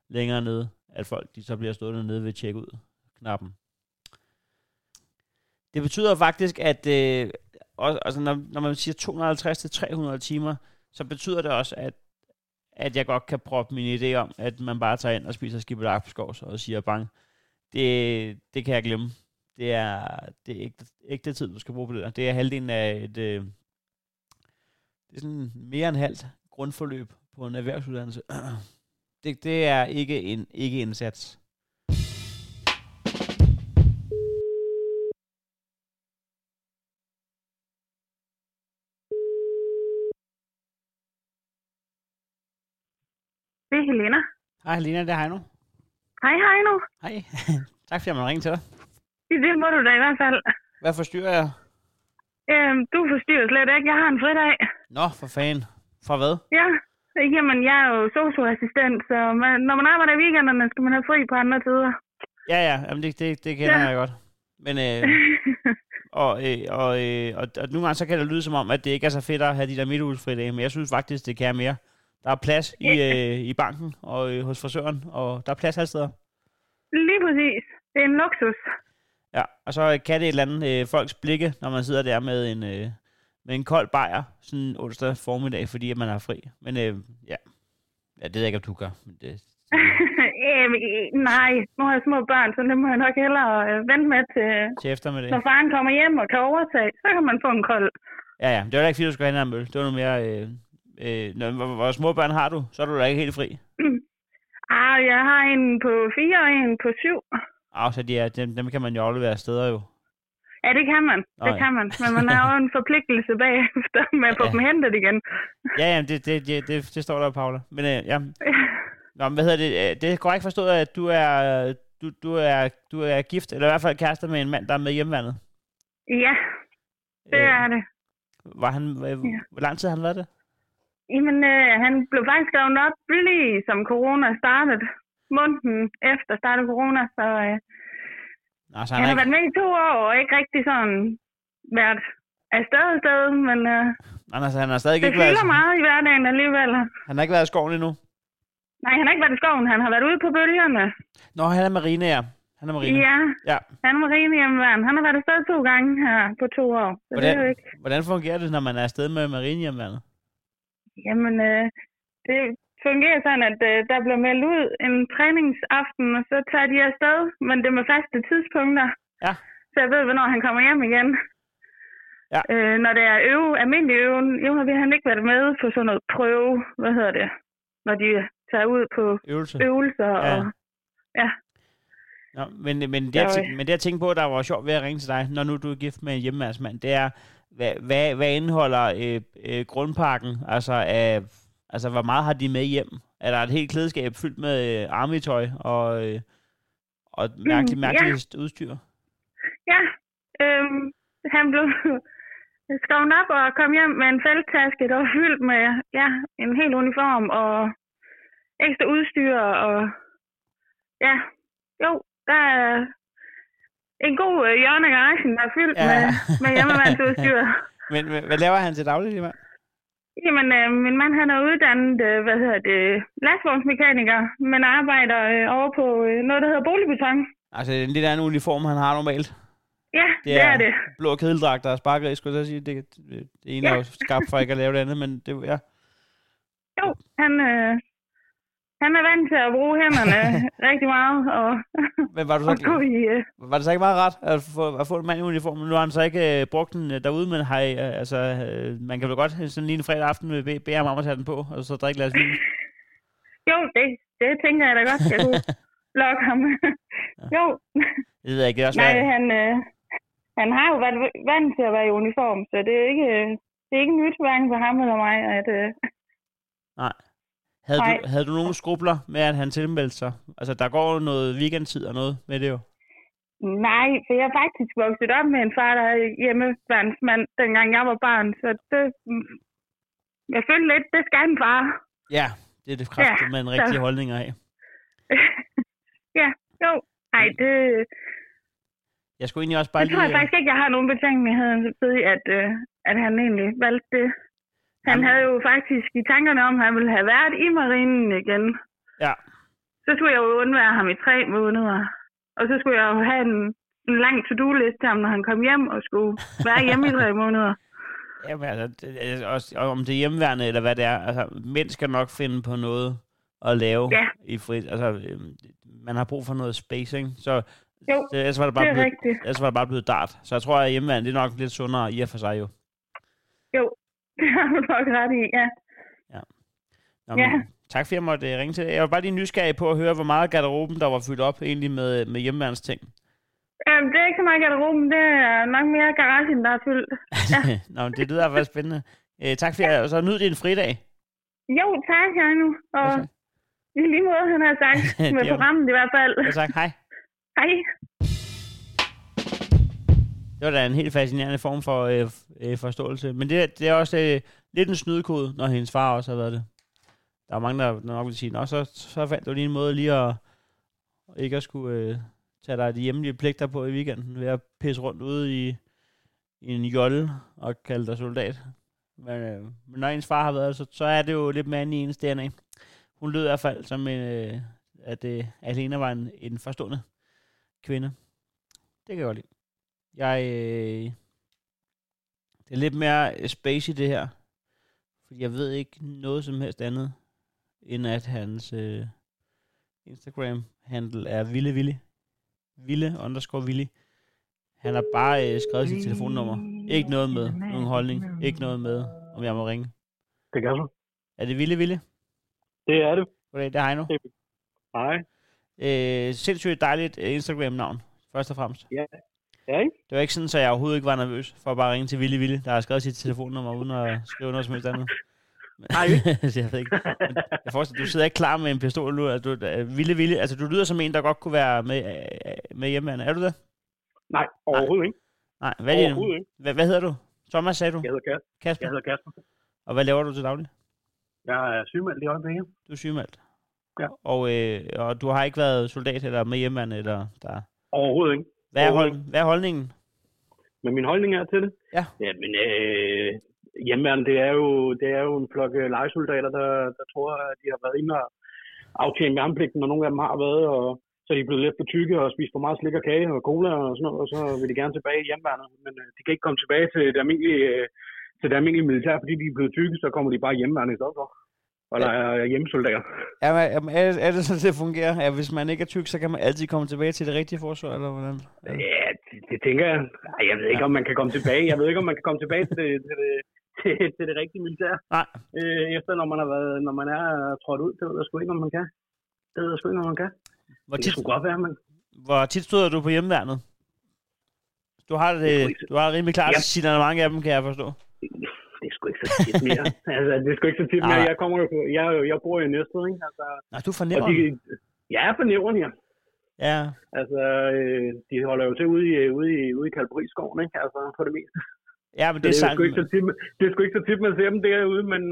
længere nede, at folk de så bliver stående nede ved tjekke ud knappen. Det betyder faktisk, at øh, også, altså når, når man siger 250-300 timer, så betyder det også, at at jeg godt kan proppe min idé om, at man bare tager ind og spiser skibet på skovs og siger bang. Det, det kan jeg glemme. Det er, det er ikke, ikke det tid, du skal bruge på det der. Det er halvdelen af et... Øh, det er sådan mere end halvt grundforløb på en erhvervsuddannelse. Det, det er ikke en ikke indsats. Det er Helena. Hej Helena, det er Heino. Hej Heino. Hej. tak fordi jeg måtte ringe til dig. Det må du da i hvert fald. Hvad forstyrrer jeg? Øhm, du forstyrrer slet ikke. Jeg har en fridag. Nå, for fanden. Fra hvad? Ja, jamen jeg er jo socioassistent, så man, når man arbejder i weekenderne, skal man have fri på andre tider. Ja, ja, jamen det, det, det kender ja. jeg godt. Men, øh, og, øh, og, øh, og, og nogle gange så kan det lyde som om, at det ikke er så fedt at have de der midtugesfridage, men jeg synes faktisk, det kan mere. Der er plads i, øh, i banken og øh, hos frisøren, og der er plads alle steder. Lige præcis. Det er en luksus. Ja, og så kan det et eller andet øh, folks blikke, når man sidder der med en, øh, med en kold bajer, sådan onsdag formiddag, fordi at man er fri. Men øh, ja, ja, det ved jeg ikke, om du gør. Men det, øh, nej, nu har jeg små børn, så det må jeg nok hellere øh, vente med til, til eftermiddag. når faren kommer hjem og kan overtage. Så kan man få en kold. Ja, ja. Det var da ikke, fordi du skulle have en møl. Det var noget mere... Øh, øh, når, hvor, hvor små børn har du? Så er du da ikke helt fri. Ah, jeg har en på fire og en på syv. Ah, så de er, dem, dem kan man jo aflevere steder jo. Ja, det kan man. Det ja. kan man. Men man har jo en forpligtelse bagefter med at få Ja. dem hentet igen. Ja, ja, det, det, det, det, det står der, Paula. Men øh, ja, Nå, men hvad hedder det? Øh, Det er korrekt forstået, at du er, du, du, er, du er gift, eller i hvert fald kærester med en mand, der er med hjemvandet. Ja, det Øh, er det. Var han, øh, Ja. Hvor lang tid har han været det? Jamen, øh, han blev faktisk skrevet op lige som corona startede. Måneden efter startede corona, så øh, Nå, så han, han, har er været ikke, med i to år og ikke rigtig sådan været afsted afsted, men øh, han, har, han har stadig det ikke været, fylder meget i hverdagen alligevel. han har ikke været i skoven endnu. Nej, han har ikke været i skoven, han har været ude på bølgerne. Nå, han er marine, ja. Han er marine. Ja, ja. han var rimelig hjemmeværn. Han har været afsted to gange her på to år, så det er jo Hvordan, ikke... hvordan fungerer det, når man er afsted med marine hjemvandet? Jamen, øh, det fungerer sådan, at øh, der bliver meldt ud en træningsaften, og så tager de afsted, men det er med faste tidspunkter. Ja. Så jeg ved, hvornår han kommer hjem igen. Ja. Øh, når det er øve, almindelig øven, jo har vi han ikke været med på sådan noget prøve, hvad hedder det, når de tager ud på Øvelse? øvelser. Ja. Og, ja. Nå, men, men, det, jeg, Så, tæ- men det jeg tænker på, der var sjovt ved at ringe til dig, når nu du er gift med en hjemmeværnsmand, det er, hvad, hvad, hvad indeholder øh, øh, grundpakken? Altså, af, altså, hvor meget har de med hjem? Er der et helt klædeskab fyldt med øh, army-tøj og, øh, og mærkeligt, Mm, ja. mærkeligt udstyr? Ja, øhm, han blev skrevet op og kom hjem med en felttaske, der var fyldt med ja, en hel uniform og ekstra udstyr. Og ja, jo, der er en god øh, hjørne af garagen, der er fyldt Ja. ja. med, med hjemmevandsudstyr. Men, men hvad laver han til daglig, mand? Jamen, øh, min mand han er uddannet, øh, hvad hedder det, lastvognsmekaniker, men arbejder øh, over på øh, noget, der hedder boligbeton. Altså, det er en lidt anden uniform, han har normalt. Ja, det, det er det. blå kedeldragter og sparkeri, skulle jeg så sige. Det, det, det ene Ja. er jo skabt for ikke at lave det andet, men det, ja. Jo, han, øh, han er vant til at bruge hænderne rigtig meget, og, Men var du så, og gå i... Øh, Var det så ikke meget ret at få, at få en mand i uniform? Nu har han så ikke øh, brugt den øh, derude, men har, øh, altså, øh, man kan vel godt sådan lige en fredag aften øh, bede, bede ham om at tage den på, og så drikke glas vin. jo, det, det tænker jeg da godt, jeg kunne lokke ham. jo, Det ved jeg ikke, det er også nej, svært. han, øh, han har jo været vant til at være i uniform, så det er ikke, det er ikke nyt hverken for ham eller mig, at... Øh, Nej. Havde Nej. du, havde du nogle skrubler med, at han tilmeldte sig? Altså, der går noget weekendtid og noget med det jo. nej, for jeg er faktisk vokset op med en far, der er hjemmeværnsmand, dengang jeg var barn, så det... Jeg følte lidt, det skal en far. Ja, det er det kraftigt Ja, med en så- rigtig holdning af. ja, jo. Nej, det, Jeg skulle egentlig også bare det tror jeg lige... faktisk ikke, jeg har nogen betænkelighed ved, at, øh, at han egentlig valgte det. Han havde jo faktisk i tankerne om, at han ville have været i marinen igen. Ja. Så skulle jeg jo undvære ham i tre måneder. Og så skulle jeg jo have en, en lang to-do-liste til ham, når han kom hjem og skulle være hjemme i tre måneder. Jamen, altså, det, også, og om det er hjemmeværende eller hvad det er, altså, mænd skal nok finde på noget at lave Ja. i frit. Altså, øhm, man har brug for noget space, ikke? Så Jo, det, ellers var det bare det er blevet, rigtigt. ellers var det bare blevet dart. Så jeg tror, at hjemmeværende, det er nok lidt sundere i og for sig jo. Jo, det har du nok ret i, ja. Nå, Ja. men, tak fordi jeg måtte øh, ringe til dig. Jeg var bare lige nysgerrig på at høre, hvor meget garderoben, der var fyldt op egentlig med, med hjemmeværens ting. Øhm, det er ikke så meget garderoben, det er nok mere garagen, der er fyldt. Nå, men det lyder faktisk spændende. Øh, tak for jer, og så nyd din fridag. Jo, tak, jeg nu. Og Ja, i lige måde, han har sagt, med programmet i hvert fald. Ja, tak. Hej. Hej. Det var da en helt fascinerende form for øh, øh, forståelse. Men det, det er også øh, lidt en snydekode, når hendes far også har været det. Der er mange, der nok vil sige, Nå, så, så fandt du lige en måde lige at ikke at skulle øh, tage dig de hjemlige pligter på i weekenden ved at pisse rundt ude i, i en jolle og kalde dig soldat. Men, øh, men når ens far har været det, så, så er det jo lidt mere end i ens DNA. Hun lød i hvert fald som, en, øh, at øh, Alena var en, en forstående kvinde. Det kan jeg godt lide. Jeg, øh, det er lidt mere øh, space i det her. Fordi jeg ved ikke noget som helst andet, end at hans øh, Instagram-handle er Ville Ville. Ville underscore Ville. Han har bare øh, skrevet sit telefonnummer. Ikke noget med nogen holdning. Ikke noget med, om jeg må ringe. Det gør du. Er det Ville Ville? Det er det. Goddag, det er Heino. Hej. Øh, sindssygt dejligt øh, Instagram-navn, først og fremmest. Ja. Ja, ikke? Det var ikke sådan, så jeg overhovedet ikke var nervøs for at bare ringe til Ville Ville, der har skrevet sit telefonnummer uden at skrive noget som helst andet. Nej, jeg ved ikke. Men jeg forestiller, du sidder ikke klar med en pistol nu. Altså, du, Ville Ville, altså, du lyder som en, der godt kunne være med, øh, med hjemmeværende. Er du det? Nej, overhovedet Nej. ikke. Nej, hvad, er overhovedet ikke. Hvad, hvad hedder du? Thomas, sagde du? Jeg hedder Kasper. Kasper? Jeg hedder Kasper. Og hvad laver du til daglig? Jeg er sygemeldt i øjeblikket. Du er sygemeldt? Ja. Og, øh, og du har ikke været soldat eller med hjemmeværende? Eller der... Overhovedet ikke. Hvad er, hold, hvad er holdningen? Men min holdning er til det? Ja. Men øh, hjemmeværende, det er jo, det er jo en flok øh, legesoldater, der, der tror, at de har været inde og aftjent værnepligten, og nogle af dem har været, og så er de blevet lidt for tykke og spist for meget slik og kage og cola og sådan noget, og så vil de gerne tilbage i hjemmeværende. Men øh, de kan ikke komme tilbage til det almindelige, øh, til det almindelige militær, fordi de er blevet tykke, så kommer de bare hjemmeværende i stedet for. Og der er hjemmesoldater. Ja, men, er, er det sådan, det fungerer? Ja, hvis man ikke er tyk, så kan man altid komme tilbage til det rigtige forsvar, eller hvordan? Ja, ja det, det, tænker jeg. Ej, jeg ved ikke, ja. om man kan komme tilbage. Jeg ved ikke, om man kan komme tilbage til det, til det, til, til det rigtige militær. Nej. Øh, efter når man, har været, når man er trådt ud, det ved jeg sgu ikke, om man kan. Det ved jeg sgu ikke, om man kan. Hvor tit, det skulle godt være, men... Hvor tit støder du på hjemmeværnet? Du har det, du har rimelig klart ja. signalement af dem, kan jeg forstå. Det er sgu ikke så tit mere. altså, det er sgu ikke så tit mere. Jeg, kommer jo på, jeg, jeg bor i Næstved, ikke? Altså, Nej, du fornemmer de, Jeg er fornemmer, ja. Ja. Altså, øh, de holder jo til ude i, ude i, ude i Kalberiskoven, ikke? Altså, på det meste. Ja, men det, så det er, er sgu ikke så tit, det er sgu ikke så tit, man ser dem derude, men,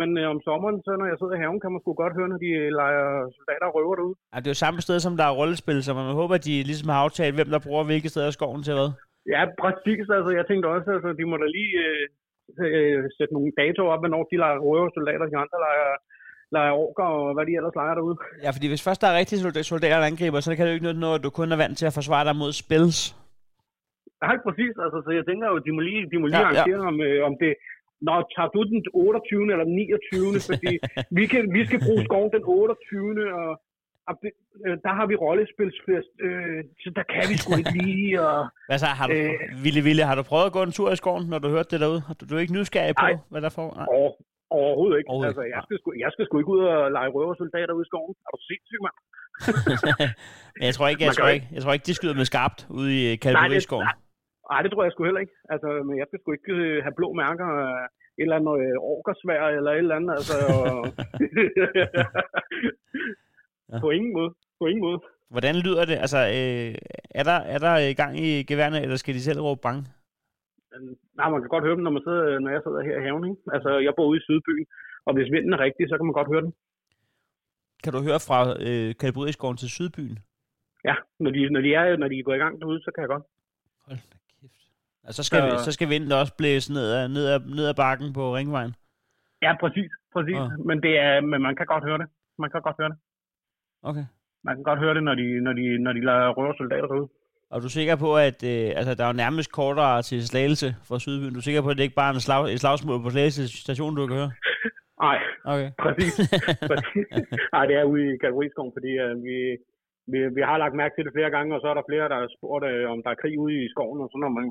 men øh, om sommeren, så når jeg sidder i haven, kan man sgu godt høre, når de leger soldater og røver derude. Ja, det er jo samme sted, som der er rollespil, så man håber, at de ligesom har aftalt, hvem der bruger hvilke steder af skoven til hvad. Ja, præcis. Altså, jeg tænkte også, altså, de må da lige øh, øh, sætte nogle datoer op, hvornår de leger røver soldater, de andre leger, leger orker og hvad de ellers leger derude. Ja, fordi hvis først der er rigtige soldater, der angriber, så kan det jo ikke noget, at du kun er vant til at forsvare dig mod spils. Ja, præcis. Altså, så jeg tænker jo, de må lige, de må lige ja, arrangere, ja. om, øh, om det, Nå, tager du den 28. eller 29. fordi vi, kan, vi skal bruge skoven den 28. og, der har vi rollespilsfest, øh, så der kan vi sgu ikke lige. Og, hvad så, har du, øh, Ville, Ville, har du prøvet at gå en tur i skoven, når du hørte det derude? Du, du er ikke nysgerrig på, nej, hvad der får? Nej. Over, overhovedet ikke. Overhovedet. Altså, jeg, skal sgu, jeg skal sgu ikke ud og lege røversoldater ude i skoven. Er du sindssyg, mand? Men jeg tror ikke, jeg, tror ikke, jeg tror ikke, de skyder med skarpt ude i Kalveriskoven. Nej, det tror jeg sgu heller ikke. Altså, men jeg skal sgu ikke øh, have blå mærker et eller andet øh, orkersvær eller et eller andet. Altså, og... ja. På ingen måde. På ingen måde. Hvordan lyder det? Altså, øh, er, der, er der gang i geværene, eller skal de selv råbe bange? Nej, man kan godt høre dem, når, man sidder, når jeg sidder her i haven. Ikke? Altså, jeg bor ude i Sydbyen, og hvis vinden er rigtig, så kan man godt høre den. Kan du høre fra øh, Kalbryskoven til Sydbyen? Ja, når de, når, de er, når de går i gang derude, så kan jeg godt. Hold da kæft. Altså, så skal, så, så skal vinden også blæse ned ad, ned, ad, ned ad bakken på ringvejen. Ja, præcis. præcis. Ja. Men, det er, men man kan godt høre det. Man kan godt høre det. Okay. Man kan godt høre det, når de, når de, når de lader røver soldater derude. Og du er sikker på, at øh, altså, der er jo nærmest kortere til Slagelse fra Sydbyen? Du er sikker på, at det ikke bare er en slag, et slagsmål på Slagelse station, du kan høre? Nej, okay. præcis. præcis. Nej, det er ude i Kategoriskoven, fordi øh, vi, vi, vi har lagt mærke til det flere gange, og så er der flere, der har spurgt, øh, om der er krig ude i skoven, og, sådan, og, man,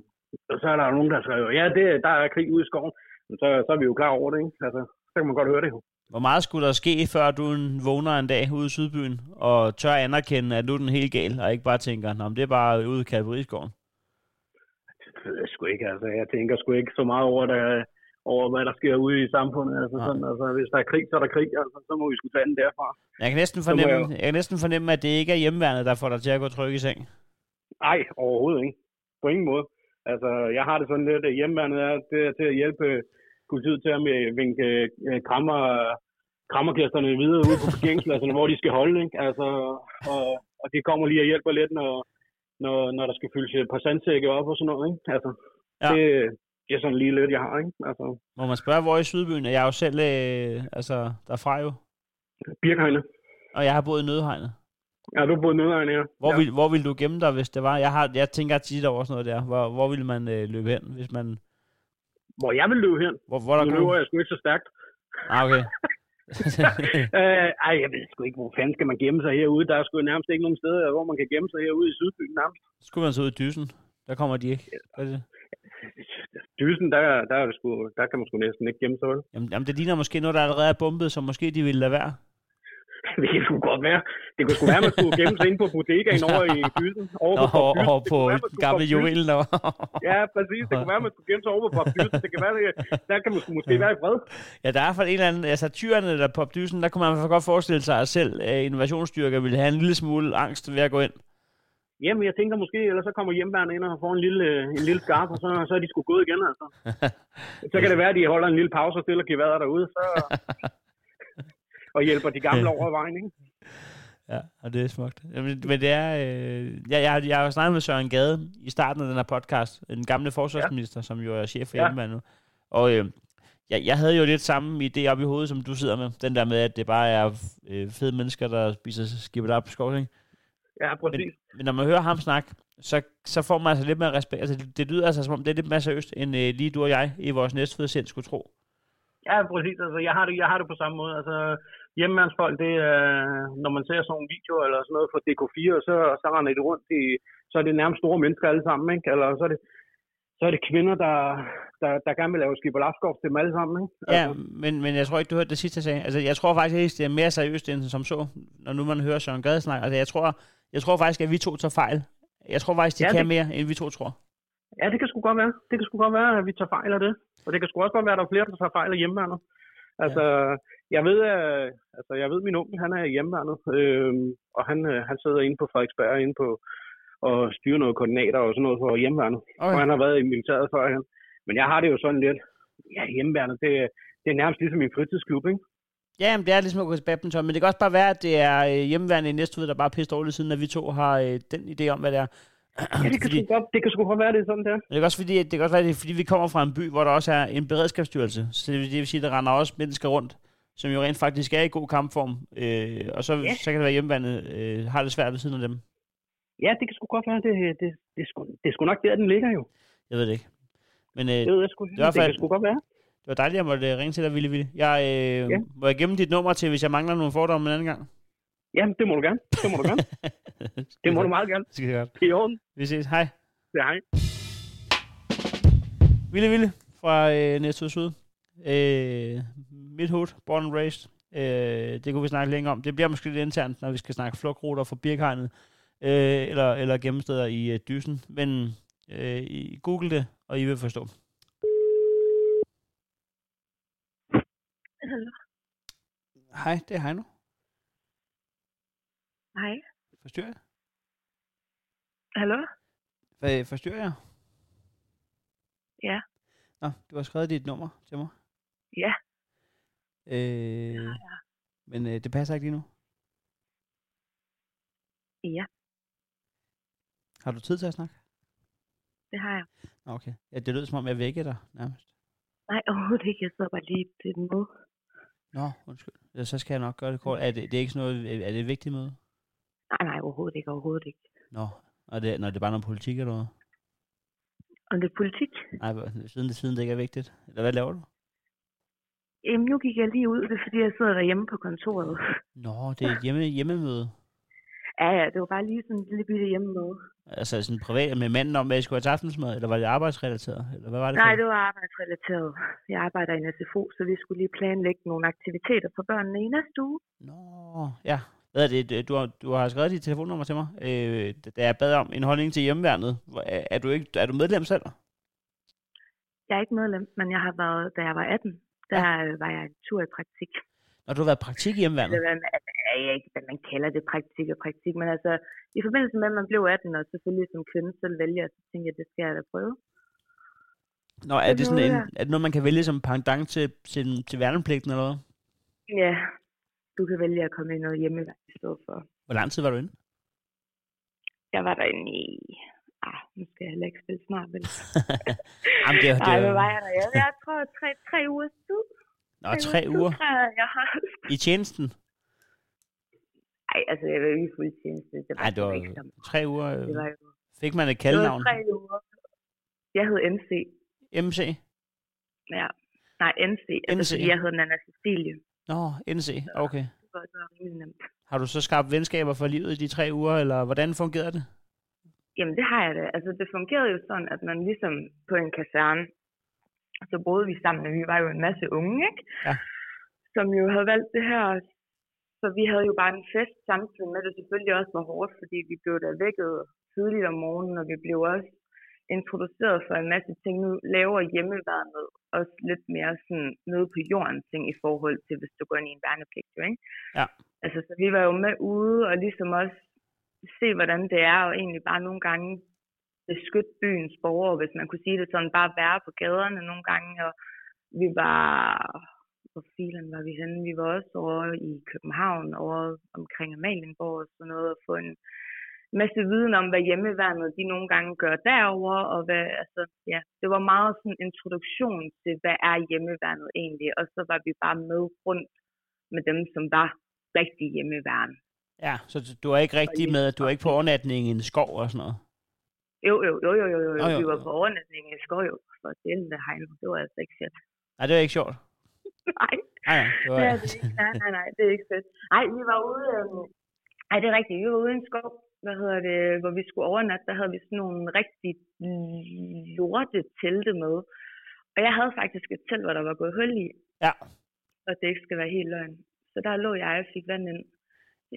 og så er der nogen, der skriver, ja, det, der er krig ude i skoven. Men så, så er vi jo klar over det, ikke? Altså, så kan man godt høre det jo. Hvor meget skulle der ske, før du vågner en dag ude i Sydbyen, og tør anerkende, at nu er den helt gal, og ikke bare tænker, at det er bare ude i Kalveriskoven? Det ved jeg sgu ikke. Altså, jeg tænker sgu ikke så meget over, det, over hvad der sker ude i samfundet. Altså, sådan, altså, hvis der er krig, så er der krig. Altså, så må vi sgu tage den derfra. Jeg kan, næsten fornemme, jeg... jeg kan næsten fornemme, at det ikke er hjemmeværnet, der får dig til at gå tryg i seng. Nej, overhovedet ikke. På ingen måde. Altså, jeg har det sådan lidt, at hjemmeværnet er det er til at hjælpe politiet til at vinke øh, krammer, krammergæsterne videre ude på parkeringspladserne, hvor de skal holde. Ikke? Altså, og, og det kommer lige og hjælper lidt, når, når, når der skal fyldes et par sandsække op og sådan noget. Ikke? Altså, ja. det, det er sådan lige lidt, jeg har. Ikke? Altså, Må man spørge, hvor i Sydbyen? Jeg er jo selv øh, altså, derfra jo. Birkhegnet. Og jeg har boet i Nødhegnet. Ja, du i Nødhegnet, ja. Hvor, ja. Vil, hvor vil du gemme dig, hvis det var? Jeg, har, jeg tænker tit over sådan noget der. Hvor, hvor vil man øh, løbe hen, hvis man... Hvor jeg vil løbe hen? Hvor, hvor der nu løber jeg sgu ikke så stærkt. Ah, okay. øh, ej, jeg ved sgu ikke, hvor fanden skal man gemme sig herude. Der er sgu nærmest ikke nogen steder, hvor man kan gemme sig herude i Sydbyen nærmest. Skulle man så ud i dysen? Der kommer de ikke. Ja. dysen, der, der, er det sgu, der kan man sgu næsten ikke gemme sig. vel? Jamen, jamen, det ligner måske noget, der allerede er bombet, så måske de ville lade være. det sgu godt være. Det kunne sgu være, at man skulle gemme sig ind på bodegaen over i dysen. Over på og Det på kunne gamle juvelen. Og... Ja, præcis. Det kunne være, at man skulle gemme sig over på Bob Dysen. Det kan være, det, der kan man sgu måske være i fred. Ja, der er for en eller anden, altså tyrene der på dysen, der kunne man fald godt forestille sig, at selv uh, invasionsstyrker ville have en lille smule angst ved at gå ind. Jamen, jeg tænker måske, eller så kommer hjemmeværende ind og får en lille, en lille skarp, og så, så er de sgu gået igen, altså. Så kan det være, at de holder en lille pause og stiller geværet derude, så, og hjælper de gamle over vejen, ikke? Ja, og det er smukt. Men det er... Øh, jeg, jeg, jeg har jo snakket med Søren Gade i starten af den her podcast, den gamle forsvarsminister, ja. som jo er chef for Ja. nu. Og øh, jeg, jeg havde jo lidt samme idé op i hovedet, som du sidder med. Den der med, at det bare er øh, fede mennesker, der spiser skibet op på skov, ikke? Ja, præcis. Men når man hører ham snakke, så, så får man altså lidt mere respekt. Altså, det, det lyder altså, som om det er lidt mere seriøst, end øh, lige du og jeg i vores næstfødte sind skulle tro. Ja, præcis. Altså, jeg har det, jeg har det på samme måde. Altså, hjemmeværnsfolk, det er, når man ser sådan nogle videoer eller sådan noget fra DK4, så, så render det rundt i, så er det nærmest store mennesker alle sammen, ikke? Eller så er det, så er det kvinder, der, der, der gerne vil lave skib og til dem alle sammen, ikke? Ja, men, men jeg tror ikke, du hørte det sidste, jeg sagde. Altså, jeg tror faktisk, at det er mere seriøst end som så, når nu man hører Søren Gade snakke. Altså, jeg tror, jeg tror faktisk, at vi to tager fejl. Jeg tror faktisk, de Ja, ja, kan det- mere, end vi to tror. Ja, det kan sgu godt være. Det kan sgu godt være, at vi tager fejl af det. Og det kan sgu også godt være, at der er flere, der tager fejl af hjemmeværnet. Altså, jeg ved, at, altså, jeg ved, at min onkel, han er i hjemmeværnet, øhm, og han, øh, han sidder inde på Frederiksberg, inde på og styrer noget koordinater og sådan noget for hjemmeværnet. Okay. Og han har været i militæret før han. Men jeg har det jo sådan lidt, ja, hjemmeværnet, det, det er nærmest ligesom min fritidsklub, ikke? Ja, men det er ligesom at gå til badminton, men det kan også bare være, at det er øh, hjemmeværende i næste ud, der bare er pisse dårligt, siden at vi to har øh, den idé om, hvad det er. Ja, det kan, fordi, sgu godt, det kan sgu godt være, det er sådan der. det kan også fordi, det kan også være, det er, fordi vi kommer fra en by, hvor der også er en beredskabsstyrelse. Så det vil, det vil sige, at der render også mennesker rundt, som jo rent faktisk er i god kampform. Øh, og så, Ja. så kan det være, at hjemmeværende øh, har det svært ved siden af dem. Ja, det kan sgu godt være. Det, det, det, er, sgu, det er sgu nok der, den ligger jo. Jeg ved det ikke. Men øh, Det ved jeg sgu. Det, hvert det kan sgu godt være. Det var dejligt, at jeg måtte øh, ringe til dig, Ville Ville. Jeg, øh, Ja. Må jeg gemme dit nummer til, hvis jeg mangler nogle fordomme en anden gang? Ja, det må du gerne. Det må du gerne. Det må du meget gerne. Skide godt. Det er i orden. Vi ses. Hej. Ja, hej. Ville Ville fra øh, Næstved Syd. Øh, mit hoved, born and raised. Øh, det kunne vi snakke længere om. Det bliver måske lidt internt, når vi skal snakke flugtruter fra Birkhegnet, øh, eller, eller gemmesteder i øh, dysen. Men øh, I google det, og I vil forstå. Hallo. Hej, det er Heino. Hej. Forstyrrer jeg? Hallo? Hvad, forstyrrer jeg? Ja. Nå, du har skrevet dit nummer til mig. Ja. Øh, men øh, det passer ikke lige nu. Ja, Har du tid til at snakke? det har jeg. Okay. Ja, det lød som om, jeg vækker dig nærmest. Nej, overhovedet ikke. Jeg sidder bare lige til et møde. Nå, undskyld. Ja, så skal jeg nok gøre det kort. Er det, det er ikke sådan noget, er det et vigtigt møde? Nej, nej, overhovedet ikke. Overhovedet ikke. Nå, og det, når det er bare noget politik eller noget? Om det er politik? Nej, siden det, siden det ikke er vigtigt. Eller hvad laver du? Jamen, nu gik jeg lige ud, det er fordi, jeg sidder derhjemme på kontoret. Nå, det er et hjemme, hjemmemøde. Ja, ja, det var bare lige sådan en lille bitte hjemmemøde. Altså sådan privat med manden om, hvad jeg skulle have til aftensmad, eller var det arbejdsrelateret? Eller hvad var det Nej, for? det var arbejdsrelateret. Jeg arbejder i en SFO, så vi skulle lige planlægge nogle aktiviteter for børnene i næste uge. Nå, ja. Hvad er det? Du har, du har skrevet dit telefonnummer til mig, øh, da jeg bad om en holdning til hjemmeværnet. Er, er, du ikke, er du medlem selv? Jeg er ikke medlem, men jeg har været, da jeg var 18, der ja. var jeg en tur i praktik. Når du har været praktik i hjemmeværnet? Jeg er ikke, hvad man kalder det praktik og praktik, men altså, i forbindelse med, at man blev 18, og selvfølgelig som kvinde selv vælger, så tænkte jeg, det skal jeg da prøve. Nå, er Det sådan en, noget, er det noget, man kan vælge som pendant til, til, til værnepligten eller hvad? Ja, du kan vælge at komme i noget hjemmeværk i stedet for. Hvor lang tid var du inde? Jeg var derinde i... Ah, nu skal jeg heller ikke spille smart, vel? Jamen, det, er- det, Nej, er- hvad var jeg der? Jeg, jeg tror, tre, tre uger tid. Nå, tre uger Tid, jeg, har. i tjenesten. Ej, altså, jeg var jo ikke fuld tjeneste. Det var, Nej, det var ikke meget. tre uger. Det var jo Fik man et det var kaldnavn? tre uger. Jeg hed MC. MC? Ja. Nej, NC. Altså, NC. fordi jeg hed Nana Cecilie. Nå, NC. Okay. Det var, det var rimelig nemt. Har du så skabt venskaber for livet i de tre uger, eller hvordan fungerede det? Jamen, det har jeg da. Altså, det fungerede jo sådan, at man ligesom på en kaserne, så boede vi sammen, og vi var jo en masse unge, ikke? Ja. Som jo havde valgt det her. Så vi havde jo bare en fest samtidig med, det selvfølgelig også var hårdt, fordi vi blev da vækket tidligt om morgenen, og vi blev også introduceret for en masse ting. Nu laver hjemmeværnet også lidt mere sådan nede på jorden ting i forhold til, hvis du går ind i en værnepligt, jo, ikke? Ja. Altså, så vi var jo med ude og ligesom også se, hvordan det er, og egentlig bare nogle gange beskytte byens borgere, hvis man kunne sige det sådan, bare være på gaderne nogle gange, og vi var, hvor filen var vi henne? Vi var også over i København, over omkring Amalienborg og sådan noget, og få en masse viden om, hvad hjemmeværnet de nogle gange gør derover og hvad, altså, ja, det var meget sådan en introduktion til, hvad er hjemmeværnet egentlig, og så var vi bare med rundt med dem, som var rigtig hjemmeværn. Ja, så du er ikke rigtig med, du er ikke på overnatning i en skov og sådan noget? Jo, jo, jo, jo, jo, jo. Nå, jo. vi var på overnatning i skov, jo, for det det hegn. Det var altså ikke fedt. Nej, det er ikke sjovt. nej, Nej, ja, det var, det er ikke. Nej, nej, nej, det er ikke fedt. Nej, vi var ude, øhm, ej, det er rigtigt, vi var ude i en skov, hvad hedder det, hvor vi skulle overnatte, der havde vi sådan nogle rigtig lorte telte med. Og jeg havde faktisk et telt, hvor der var gået hul i, ja. og det ikke skal være helt løgn. Så der lå jeg og fik vand ind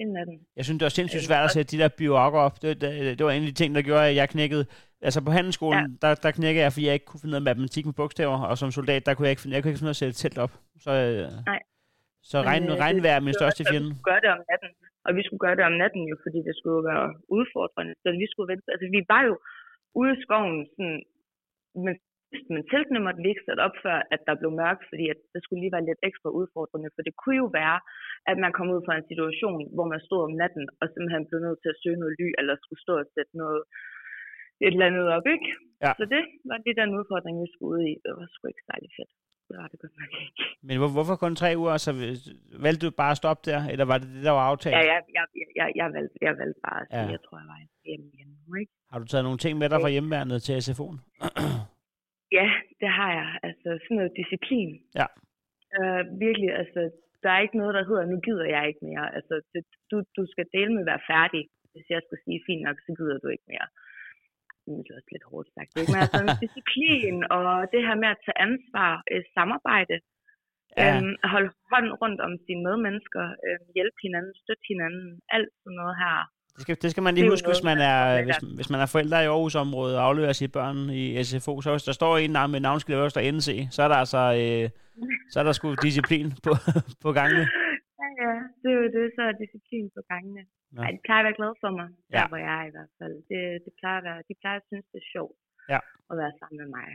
inden af den. Jeg synes, det var sindssygt svært at sætte de der bioakker op. Det, det, det var en af de ting, der gjorde, at jeg knækkede. Altså på handelsskolen, ja. der, der knækkede jeg, fordi jeg ikke kunne finde noget matematik med bogstaver, og som soldat, der kunne jeg ikke finde, jeg kunne ikke finde noget at sætte telt op. Så, øh, Nej. så regn, øh, regnvejr er min største fjende. Gøre det om natten, og vi skulle gøre det om natten jo, fordi det skulle være udfordrende. Så vi skulle vente. Altså vi var jo ude i skoven, sådan, men, men teltene måtte vi ikke sætte op, før at der blev mørkt, fordi at det skulle lige være lidt ekstra udfordrende. For det kunne jo være, at man kom ud fra en situation, hvor man stod om natten, og simpelthen blev nødt til at søge noget ly, eller skulle stå og sætte noget et eller andet op, ikke? Ja. Så det var lige den udfordring, vi skulle ud i. Det var sgu ikke særlig fedt. Det var det godt nok ikke. Men hvor, hvorfor kun tre uger? Så valgte du bare at stoppe der, eller var det det, der var aftalt? Ja, jeg, jeg, jeg, jeg, valgte, jeg valgte bare at sige, Ja. jeg tror, jeg var hjemme igen nu, ikke? Har du taget nogle ting med dig fra hjemmeværnet til SFO'en? Ja, det har jeg. Altså sådan noget disciplin. Ja. Øh, virkelig, altså, der er ikke noget, der hedder, nu gider jeg ikke mere. Altså, det, du, du skal dele med at være færdig. Hvis jeg skal sige, fint nok, så gider du ikke mere. Det er også lidt hårdt sagt, ikke? Men altså, disciplin og det her med at tage ansvar, øh, samarbejde, Ja. øhm, holde hånden rundt om sine medmennesker, øh, hjælpe hinanden, støtte hinanden, alt sådan noget her. Det skal, det skal man Det lige jo huske, hvis noget, man, man er, hvis, hvis man er forældre i Aarhus-området og afleverer sine børn i SFO, så hvis der står en navn med navnskilt øverst og NC, så er der altså øh, så er der sgu disciplin på, på gangene. Ja, ja, det er jo det, så er disciplin på gangene. Nå. Ej, de plejer at være glade for mig, der Ja. hvor jeg er i hvert fald. Det, det plejer at være, de plejer at synes, det er sjovt Ja. at være sammen med mig.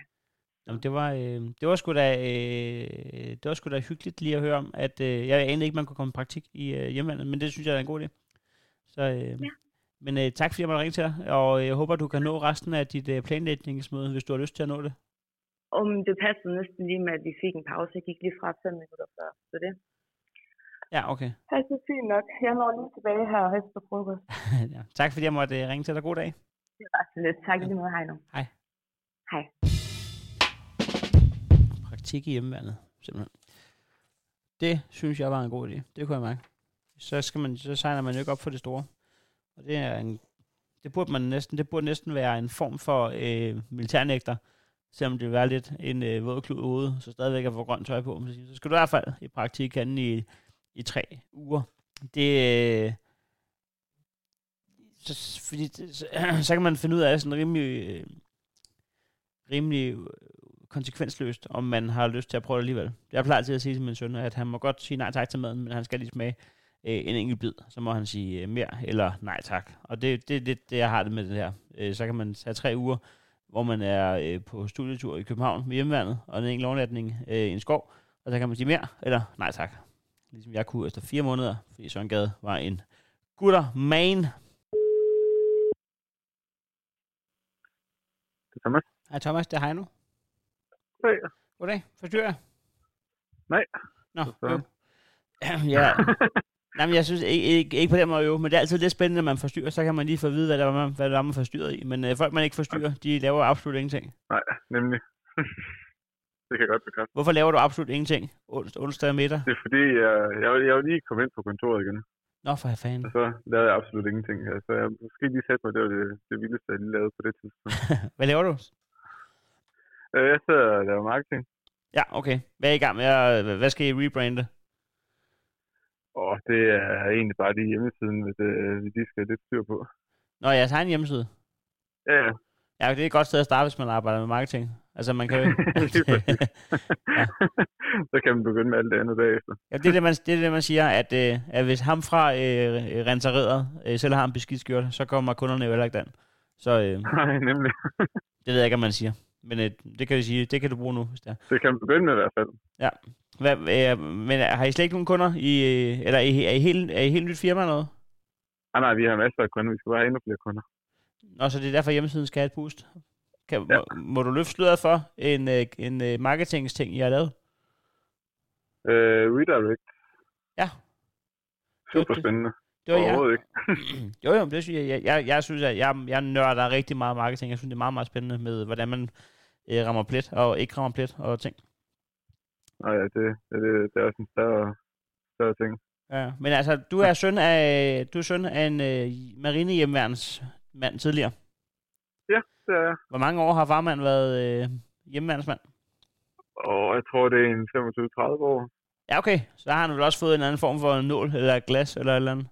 Jamen, det var, øh, det var sgu da, øh, det var sgu da hyggeligt lige at høre om, at øh, jeg anede ikke, man kunne komme i praktik i øh, hjemlandet, men det synes jeg er en god idé. Så, øh, Ja. Men øh, tak fordi jeg måtte ringe til dig, og jeg håber, du kan nå resten af dit øh, planlægningsmøde, hvis du har lyst til at nå det. Om det passede næsten lige med, at vi fik en pause. Jeg gik lige fra fem minutter før, så det Ja, okay. passer fint nok. Jeg når lige tilbage her efter frokost. ja. Tak fordi jeg måtte øh, ringe til dig. God dag. Det var så lidt. Tak lige måde. Hej nu. Hej. Hej. Praktik i hjemmeværnet, simpelthen. Det synes jeg var en god idé. Det kunne jeg mærke. Så, skal man, så signer man jo ikke op for det store. Og det er en, det burde man næsten, det burde næsten være en form for øh, militærnægter, selvom det vil være lidt en øh, våd klud ude, så stadigvæk at få grønt tøj på. Så så skal du i hvert fald i praktik anden i, i tre uger. Det, øh, så, fordi så, så kan man finde ud af sådan rimelig, øh, rimelig øh, konsekvensløst, om man har lyst til at prøve det alligevel. Jeg plejer altid at sige til min søn, at han må godt sige nej tak til maden, men han skal lige smage øh, en enkelt bid. Så må han sige øh, mere eller nej tak. Og det, det er det, jeg har det med det her. Øh, så kan man tage tre uger, hvor man er øh, på studietur i København med hjemmeværnet, og en enkelt overnatning øh, i en skov, og så kan man sige mere eller nej tak. Ligesom jeg kunne efter fire måneder, fordi Søren Gade var en gutter man. Det er Thomas. Hej Thomas, det er Heino. Hej. Goddag, forstyrrer jeg? Nej. Nå, jo. ja. Nej, men jeg synes ikke, ikke, ikke på den måde jo, men det er altid lidt spændende, når man forstyrrer, så kan man lige få at vide, hvad det var, man, hvad det var, man forstyrrede i. Men øh, folk, man ikke forstyrrer, de laver absolut ingenting. Nej, nemlig. det kan jeg godt bekræfte. Hvorfor laver du absolut ingenting ons, onsdag middag? Det er fordi, jeg, jeg, jeg vil lige komme ind på kontoret igen. Nå, for fanden. Og så lavede jeg absolut ingenting. Altså, jeg måske lige sætte mig, det var det, det vildeste, jeg lige lavede på det tidspunkt. Hvad laver du? Øh, jeg sidder og laver marketing. Ja, okay. Hvad er I gang med? At, hvad skal I rebrande? Og det er egentlig bare de hjemmesiden, hvis vi lige skal lidt styr på. Nå, jeg har en hjemmeside. Ja, ja. Ja, det er et godt sted at starte, hvis man arbejder med marketing. Altså, man kan jo... ja. Så kan man begynde med alt det andet bagefter. Ja, det er det, man, det, er det, man siger, at, øh, at hvis ham fra øh, rensereret øh, selv har en beskidt skjorte, så kommer kunderne jo heller ikke den. Så, øh, Nej, nemlig. det ved jeg ikke, om man siger. Men øh, det kan vi sige, det kan du bruge nu. Hvis det, er. det kan man begynde med i hvert fald. Ja. Hvad, øh, men har I slet ikke nogen kunder? I, øh, eller er I, er I, helt, er I helt nyt firma eller noget? Ah, nej, vi har masser af kunder. Vi skal bare have endnu flere kunder. Nå, så det er derfor hjemmesiden skal have et boost? Kan, ja. må, må du løfte sløret for en, øh, en, en marketingsting, I har lavet? Øh, redirect. Ja. Super spændende. Det var jeg. ikke. jo, jo, det synes jeg. Jeg, jeg, jeg synes, at jeg, jeg nørder rigtig meget marketing. Jeg synes, det er meget, meget spændende med, hvordan man øh, rammer plet og ikke rammer plet og ting. Nej, ja, det, det, det, det er også en større, større ting. Ja, men altså, du er søn af, du er søn af en øh, marinehjemmeværnsmand tidligere. Er jeg. Hvor mange år har farmand været øh, hjemmeværnsmand? Og jeg tror, det er en 25-30 år. Ja, okay. Så har han vel også fået en anden form for nål eller glas eller et eller andet?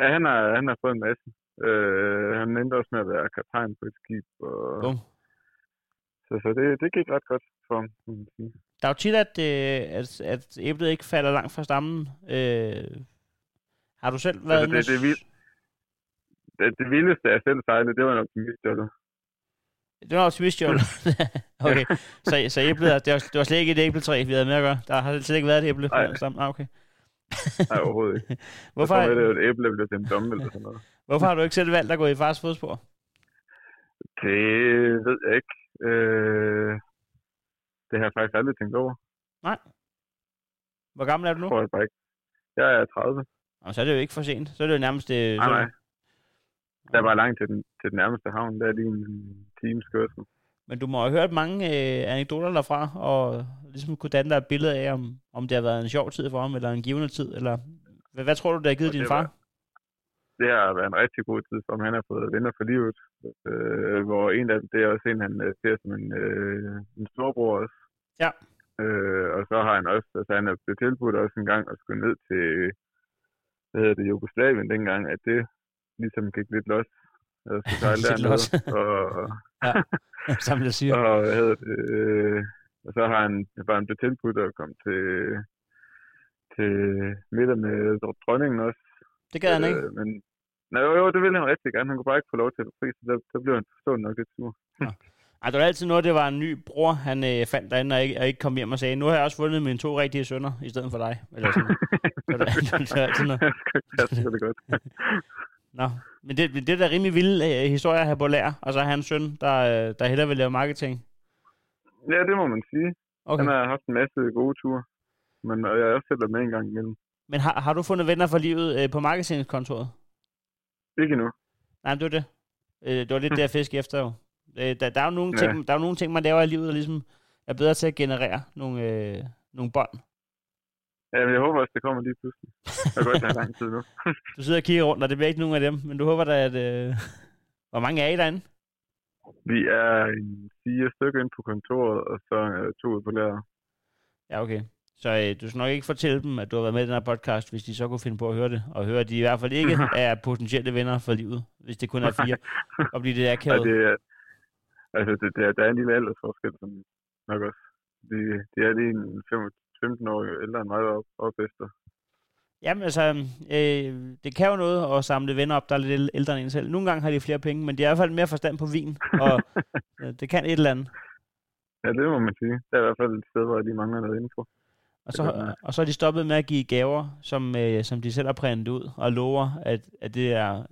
Ja, han har, han har fået en masse. Øh, han endte også med at være kaptajn på et skib. Og... Bum. Så, så det, det gik ret godt for ham. Der er jo tit, at, øh, at, at æblet ikke falder langt fra stammen. Øh, har du selv været... Altså, det, det, vild... det, det vildeste, jeg selv sejlede, det var en optimistjolle. Det var optimistjolle? okay, så, så æblet, det var, det var slet ikke et æbletræ, vi havde med at gøre? Der har slet ikke været et æble Nej. stammen? Ah, okay. Nej, overhovedet ikke. Hvorfor, jeg tror, det er et æble, der til en domme eller sådan noget. Hvorfor har du ikke selv valgt at gå i fars fodspor? Det ved jeg ikke. Øh, det har jeg faktisk aldrig tænkt over. Nej. Hvor gammel er du nu? Tror jeg bare ikke. Jeg er 30. Og så er det jo ikke for sent. Så er det jo nærmest... Det, nej, nej. Der er bare langt til den, til den nærmeste havn. Der er lige en times kørsel. Men du må have hørt mange øh, anekdoter derfra, og ligesom kunne danne dig et billede af, om, om det har været en sjov tid for ham, eller en givende tid, eller hvad, hvad tror du, det har givet og din far? Var, det har været en rigtig god tid for ham. Han har fået venner for livet, øh, hvor en af dem, det er også en, han øh, ser som en, øh, en storbror også. Ja. Øh, og så har han også, altså han er blevet tilbudt også en gang at skulle ned til, hvad hedder det, Jugoslavien dengang, at det ligesom gik lidt los. Jeg skulle sejle dernede. og, ja, samle syre. og, hvad hedder det, øh, og så har han, var han blevet tilbudt at komme til, til middag med dronningen også. Det gad han ikke? Øh, men, nej, jo, jo, det ville han rigtig gerne. Han kunne bare ikke få lov til at pris, så så blev han forstående nok lidt sur. Ja. Ej, det var altid noget, det var en ny bror, han øh, fandt derinde, og ikke, og ikke kom hjem og sagde, nu har jeg også fundet mine to rigtige sønner, i stedet for dig. Eller sådan så det, det, er altid noget. det er godt. Nå, men det, det er da rimelig vilde øh, historier her på lær, og så er han søn, der, øh, der hellere vil lave marketing. Ja, det må man sige. Okay. Han har haft en masse gode ture, men og jeg har også selv med en gang imellem. Men har, har du fundet venner for livet øh, på marketingkontoret? Ikke endnu. Nej, det var det. Øh, det var lidt det, jeg fisk efter jo. Øh, der, der, er jo nogle ja. ting, der er jo nogle ting, man laver i livet, der ligesom er bedre til at generere nogle, øh, nogle bånd. Ja, men jeg håber også, det kommer lige pludselig. Det har godt tage lang tid nu. du sidder og kigger rundt, og det bliver ikke nogen af dem, men du håber da, at... Øh... Hvor mange er I derinde? Vi er en fire stykker ind på kontoret, og så er to ude på lærer. Ja, okay. Så øh, du skal nok ikke fortælle dem, at du har været med i den her podcast, hvis de så kunne finde på at høre det, og høre, at de i hvert fald ikke er potentielle venner for livet, hvis det kun er fire, og blive det akavet. Ja, det er, altså, det, det er, der er en lille aldersforskel, som nok også. De, de er lige en 15 år ældre end mig op, op efter. Jamen altså, øh, det kan jo noget at samle venner op, der er lidt ældre end en selv. Nogle gange har de flere penge, men de har i hvert fald mere forstand på vin, og øh, det kan et eller andet. Ja, det må man sige. Det er i hvert fald et sted, hvor de mangler noget info. Og så, og så er de stoppet med at give gaver, som, øh, som de selv har printet ud, og lover, at, at det er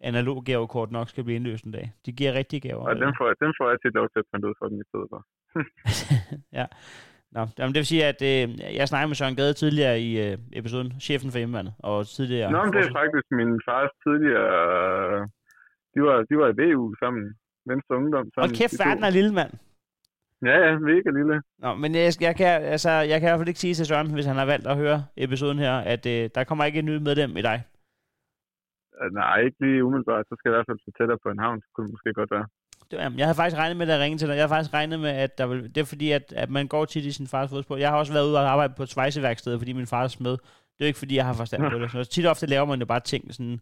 analog gavekort nok skal blive indløst en dag. De giver rigtige gaver. Og dem får, dem får jeg til lov til at printe ud for dem i stedet for. ja. Nå, jamen det vil sige, at øh, jeg snakkede med Søren Gade tidligere i øh, episoden, chefen for hjemmevandet, og tidligere... Nå, men det er faktisk min fars tidligere... De var, de var i VU sammen, Venstre Ungdom sammen. Og kæft, verden er lille mand. Ja, ja, mega lille. Nå, men jeg, jeg, kan, altså, jeg kan i hvert fald ikke sige til Søren, hvis han har valgt at høre episoden her, at øh, der kommer ikke et nyt medlem i dig. Nej, ikke lige umiddelbart. Så skal jeg i hvert fald så tættere på en havn, så kunne det måske godt være. Jamen, jeg havde faktisk regnet med at ringe til dig. Jeg har faktisk regnet med, at der vil, det er fordi, at, at man går tit i sin fars fodspor. Jeg har også været ude og arbejde på et svejseværksted, fordi min far er smed. Det er ikke fordi, jeg har forstand på det. Så tit ofte laver man jo bare ting sådan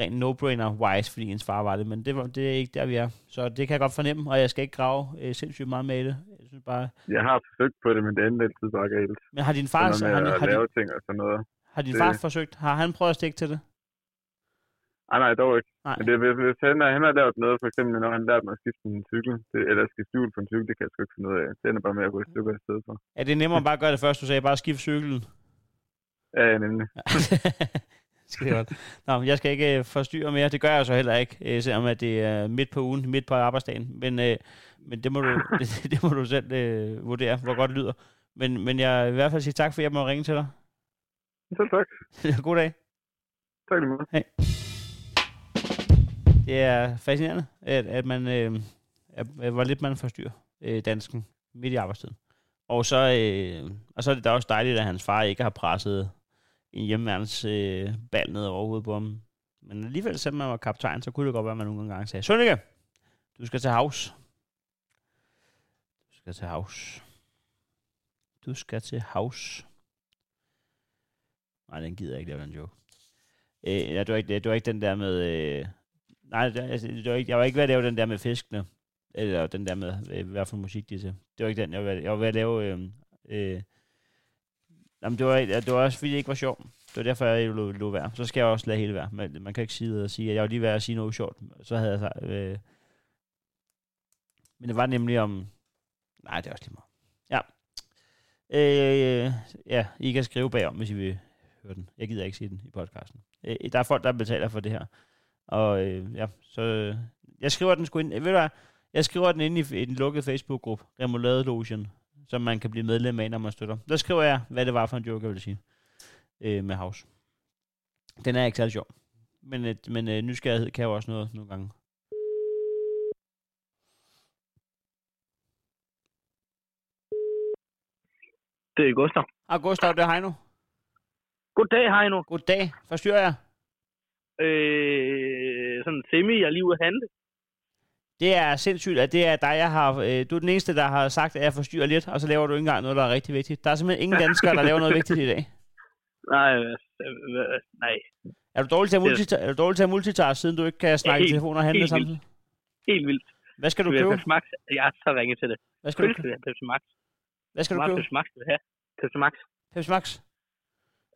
rent no-brainer-wise, fordi ens far var det. Men det, var, det er ikke der, vi er. Så det kan jeg godt fornemme, og jeg skal ikke grave øh, sindssygt meget med det. Jeg, synes bare... jeg har forsøgt på det, men det endte altid bare galt. Men har din far... Sådan har, med har, lave din, ting og sådan noget. har din det- far forsøgt? Har han prøvet at stikke til det? Nej, nej, dog ikke. Nej. Men det, hvis, han, han har lavet noget, for eksempel når han lærte mig at skifte en cykel, det, eller skifte hjul på en cykel, det kan jeg sgu ikke finde ud af. Det ender bare med at gå et stykke af stedet for. Ja, det er nemmere bare at gøre det først, du sagde. Bare skift cyklen. Ja, nemlig. skal godt. Nå, jeg skal ikke øh, forstyrre mere. Det gør jeg så heller ikke, øh, selvom at det er midt på ugen, midt på arbejdsdagen. Men, øh, men det, må du, det, det må du selv øh, vurdere, hvor godt det lyder. Men, men jeg vil i hvert fald sige tak, for at jeg må ringe til dig. Så tak. God dag. Tak lige meget. Det er fascinerende, at, at man, øh, at, hvor lidt man forstyrrer øh, dansken midt i arbejdstiden. Og så, øh, og så er det da også dejligt, at hans far ikke har presset en hjemmeværens øh, bal ned over hovedet på ham. Men alligevel, selvom man var kaptajn, så kunne det godt være, at man nogle gange sagde, Sønneke, du skal til havs. Du skal til havs. Du skal til havs. Nej, den gider jeg ikke lave den joke. Øh, ja, det, var ikke, det var ikke den der med... Øh, nej, det, altså, det var ikke, jeg var ikke ved at lave den der med fiskene. Eller den der med, øh, hvad for musik de er til. Det var ikke den. Jeg var, jeg var ved at lave... Øh, øh, jamen, det var, det var også fordi, det ikke var sjovt. Det var derfor, jeg lå, lå være. Så skal jeg også lade hele være. Men man kan ikke sige og sige, at jeg var lige ved at sige noget sjovt. Så havde jeg. Øh, men det var nemlig om... Nej, det er også lige meget. Ja. Øh, ja, I kan skrive bagom, hvis I vil høre den. Jeg gider ikke sige den i podcasten. Øh, der er folk, der betaler for det her. Og øh, ja, så øh, jeg skriver den sgu ind. Ved du hvad? Jeg skriver den ind i, i den lukkede Facebook-gruppe, Remoulade Lotion, som man kan blive medlem af, når man støtter. Der skriver jeg, hvad det var for en joke, jeg vil sige, øh, med House. Den er ikke særlig sjov. Men, øh, men øh, nysgerrighed kan jo også noget nogle gange. Det er Gustav. Ah, Gustav, det er Heino. Goddag, Heino. Goddag. Forstyrrer jeg? Øh, sådan semi, lige ude at handle. Det er sindssygt, at det er dig, jeg har... Øh, du er den eneste, der har sagt, at jeg forstyrrer lidt, og så laver du ikke engang noget, der er rigtig vigtigt. Der er simpelthen ingen danskere, der laver noget vigtigt i dag. Nej, øh, nej. Er du dårlig til at, multita- er du dårlig til at multitaske, siden du ikke kan snakke i Helt- telefon og handle helt samtidig? Helt vildt. Hvad skal du købe? Max? Jeg har så ringet til det. Hvad skal du købe? Pepsi Max. Hvad skal du købe? Pepsi Max have. Pepsi Max. Pepsi Max?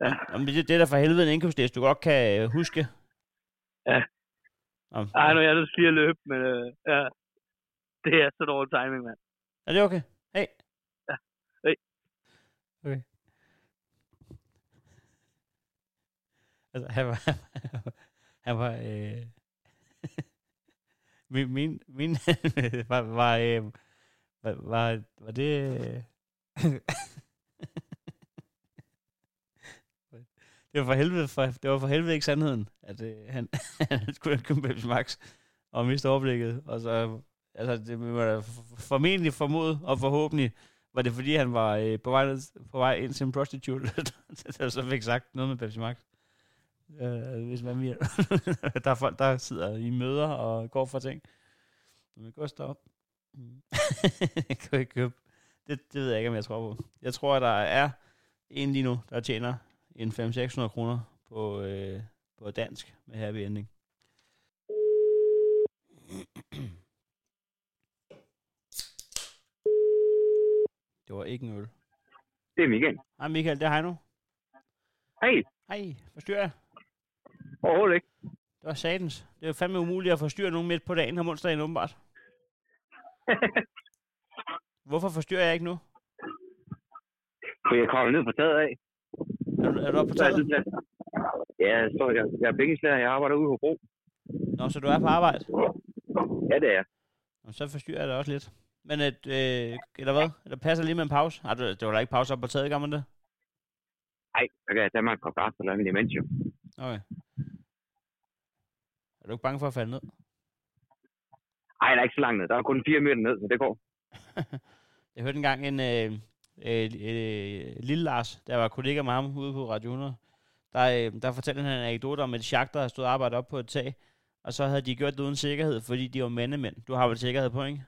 Ja. Jamen, det, det er da for helvede en indkøbsliste, du godt kan øh, huske. Ja. Om, Ej, nu er jeg nødt til at løbe, men øh, ja. Det er så dårlig timing, mand. Er det okay? Hey. Ja. Hey. Okay. Altså, han var... han var... Øh, min, min, min var, var, øh, var, var, var det... Øh, det var for helvede, for, det var for helvede ikke sandheden, at øh, han, han skulle have købt Pepsi Max og miste overblikket. Og så, altså, det var da formentlig formodet og forhåbentlig, var det fordi, han var øh, på, vej, på vej ind til en prostitute, der så fik sagt noget med Pepsi Max. Øh, hvis man vil. der er folk, der sidder i møder og går for ting. Men Gustav. Mm. Jeg kan ikke købe. Det, det ved jeg ikke, om jeg tror på. Jeg tror, at der er en lige nu, der tjener en 500-600 kroner på, øh, på dansk med happy ending. Det var ikke en øl. Det er Michael. Hej Michael, det er Heino. Hej. Hej, forstyrrer jeg? Overhovedet ikke. Det var satans. Det er fandme umuligt at forstyrre nogen midt på dagen om onsdagen, åbenbart. Hvorfor forstyrrer jeg ikke nu? For jeg kommer ned på taget af. Er du, er du oppe på det Ja, så jeg, jeg er bækkeslærer. Jeg arbejder ude på Bro. Nå, så du er på arbejde? Ja, det er jeg. Nå, så forstyrrer jeg dig også lidt. Men et, øh, eller hvad? Eller passer lige med en pause? Du, det var da ikke pause op på taget, gør man det? Nej, så kan jeg tage mig et par kaffe eller imens jo. Okay. Er du ikke bange for at falde ned? Ej, der er ikke så langt ned. Der er kun fire meter ned, så det går. Jeg hørte engang en øh, øh, øh, lille Lars, der var kollega med ham ude på Radio 100, der, øh, der fortalte han en anekdote om et chak, der stod og arbejdet op på et tag, og så havde de gjort det uden sikkerhed, fordi de var mandemænd. Du har vel sikkerhed på, ikke?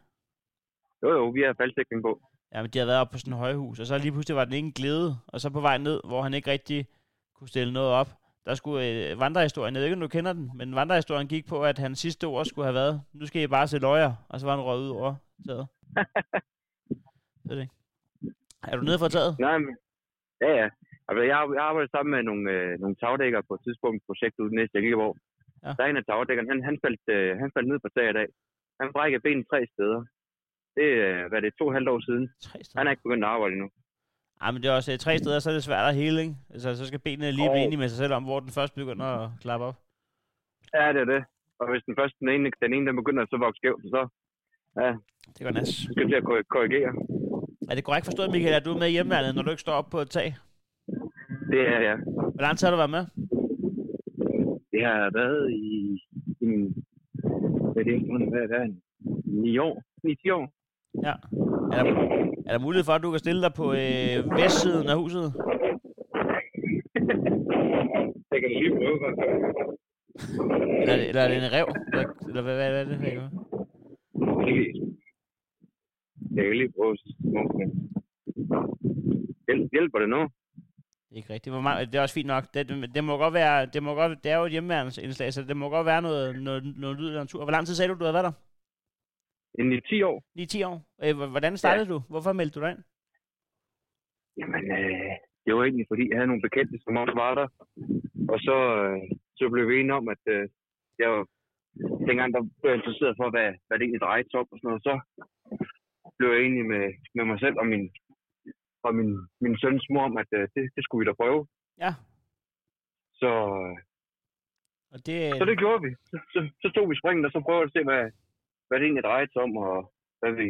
Jo, jo, vi har faldsikring på. Ja, men de havde været oppe på sådan et højhus, og så lige pludselig var den ene glæde, og så på vej ned, hvor han ikke rigtig kunne stille noget op, der skulle øh, vandrehistorien, jeg ved ikke, om du kender den, men vandrehistorien gik på, at hans sidste ord skulle have været, nu skal I bare se løjer, og så var han røget ud over taget. det er, er du nede fra taget? Nej, men, ja, ja. Altså, jeg, jeg arbejder sammen med nogle, øh, nogle tagdækker på et tidspunkt i projektet ude næste hvor Ja. Der er en af tagdækkerne, han, han, faldt, øh, han faldt ned på taget i dag. Han brækkede benet tre steder. Det er, hvad det to og halvt år siden. Tre steder. Han er ikke begyndt at arbejde endnu. Ja, men det er også øh, tre steder, så er det svært at hele, ikke? Altså, så skal benene lige blive enige med sig selv om, hvor den først begynder at klappe op. Ja, det er det. Og hvis den første, den ene, den ene den begynder at så vokse skævt, så ja, det går næst. Du skal til at korrigere. Er det korrekt forstået, Michael, at du er med hjemme, når du ikke står op på et tag? Det er ja. Hvor lang tid har du været med? Det har været i, i hvad er det, hvad er det, 9 år, 9-10 år. Ja. Er der, er der mulighed for, at du kan stille dig på øh, vestsiden af huset? det kan du lige prøve, godt. eller, eller er det en rev? Eller, eller hvad, hvad, hvad er det, jeg gør? Jeg kan lige prøve. Hjælp, hjælper det nu? Ikke rigtigt. Hvor meget, det er også fint nok. Det, det, må godt være, det, må godt, det er jo et hjemmeværensindslag, så det må godt være noget, noget, noget lyd eller en tur. Hvor lang tid sagde du, du havde været der? I 10 år. I 10 år. Øh, hvordan startede ja. du? Hvorfor meldte du dig ind? Jamen, øh, det var egentlig, fordi jeg havde nogle bekendte, som også var der. Og så, øh, så blev vi enige om, at øh, jeg var, dengang der blev jeg interesseret for, hvad, hvad det egentlig drejede sig om og sådan noget. Så blev jeg enig med, med mig selv og min, og min, min søns mor om, at øh, det, det skulle vi da prøve. Ja. Så, og det... så det gjorde vi. Så, så, så tog vi springen, og så prøvede at se, hvad, hvad det egentlig drejede sig om, og hvad vi,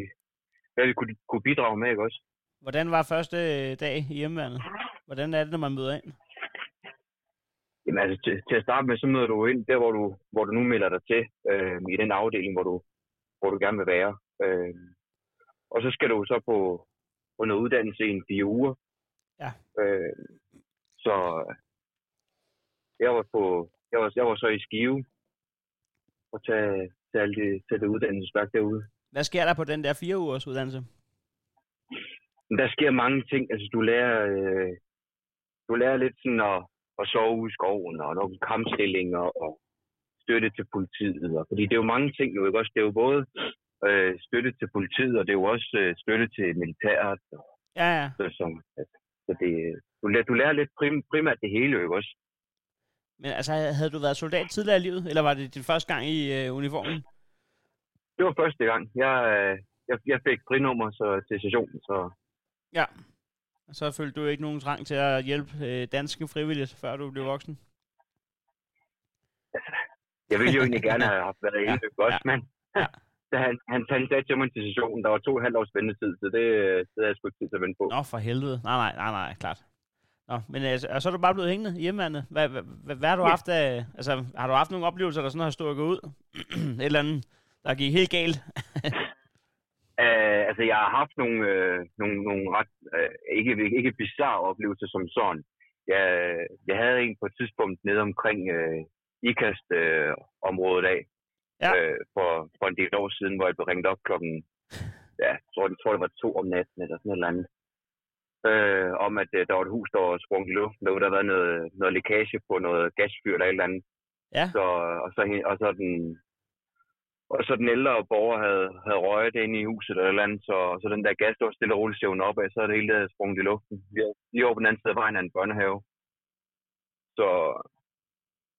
hvad vi kunne, kunne bidrage med, ikke også? Hvordan var første dag i hjemmeværnet? Hvordan er det, når man møder ind? Jamen altså, til, til at starte med, så møder du ind der, hvor du, hvor du nu melder dig til, øh, i den afdeling, hvor du, hvor du gerne vil være. Øh, og så skal du så på, på noget uddannelse i en fire uger. Ja. Øh, så jeg var, på, jeg, var, jeg var så i Skive og tage, tage, alt det, tage det uddannelsesværk derude. Hvad sker der på den der fire ugers uddannelse? Der sker mange ting. Altså, du lærer, øh, du lærer lidt sådan at, at sove i skoven, og nogle kampstillinger, og støtte til politiet. Og, fordi det er jo mange ting, jo ikke også? Det er jo både øh, støtte til politiet, og det er jo også øh, støtte til militæret. Og, ja, ja. Så, så, så det, du, lærer, du lærer lidt prim, primært det hele, jo også? Men altså, havde du været soldat tidligere i livet, eller var det din første gang i øh, uniformen? Det var første gang. Jeg, øh, jeg, jeg fik frinummer så, til sessionen, så... Ja. Og så følte du ikke nogen trang til at hjælpe øh, danske frivillige, før du blev voksen? Jeg ville jo egentlig gerne have haft været inde, ja. også, ja. men ja. Da han, han, han sagde til mig til sessionen, der var to og halvt års ventetid, så det, det havde jeg sgu ikke tid til at vente på. Nå, for helvede. Nej, nej, nej, nej, klart. Nå, men altså, og så er du bare blevet hængende i hjemmevandet. Hvad, hvad, hvad, hvad har du ja. haft af, altså, har du haft nogle oplevelser, der sådan har stået ud? Et eller andet, der gik helt galt? uh, altså, jeg har haft nogle, øh, nogle, nogle ret, øh, ikke, ikke bizarre oplevelser som sådan. Jeg, jeg havde en på et tidspunkt nede omkring øh, IKAST-området øh, af, ja. øh, for, for en del år siden, hvor jeg blev ringet op klokken, ja, jeg tror, jeg tror det var to om natten eller sådan et eller andet øh, om, at øh, der var et hus, der var sprunget i luften. Der var været noget, noget lækage på noget gasfyr eller et eller andet. Ja. Så, og, så, og, så den, og så den ældre borger havde, havde røget inde i huset eller et eller andet, så, så den der gas, der var stille og roligt stævnet op af, så er det hele der sprunget i luften. Lige over på den anden side af vejen af en børnehave. Så,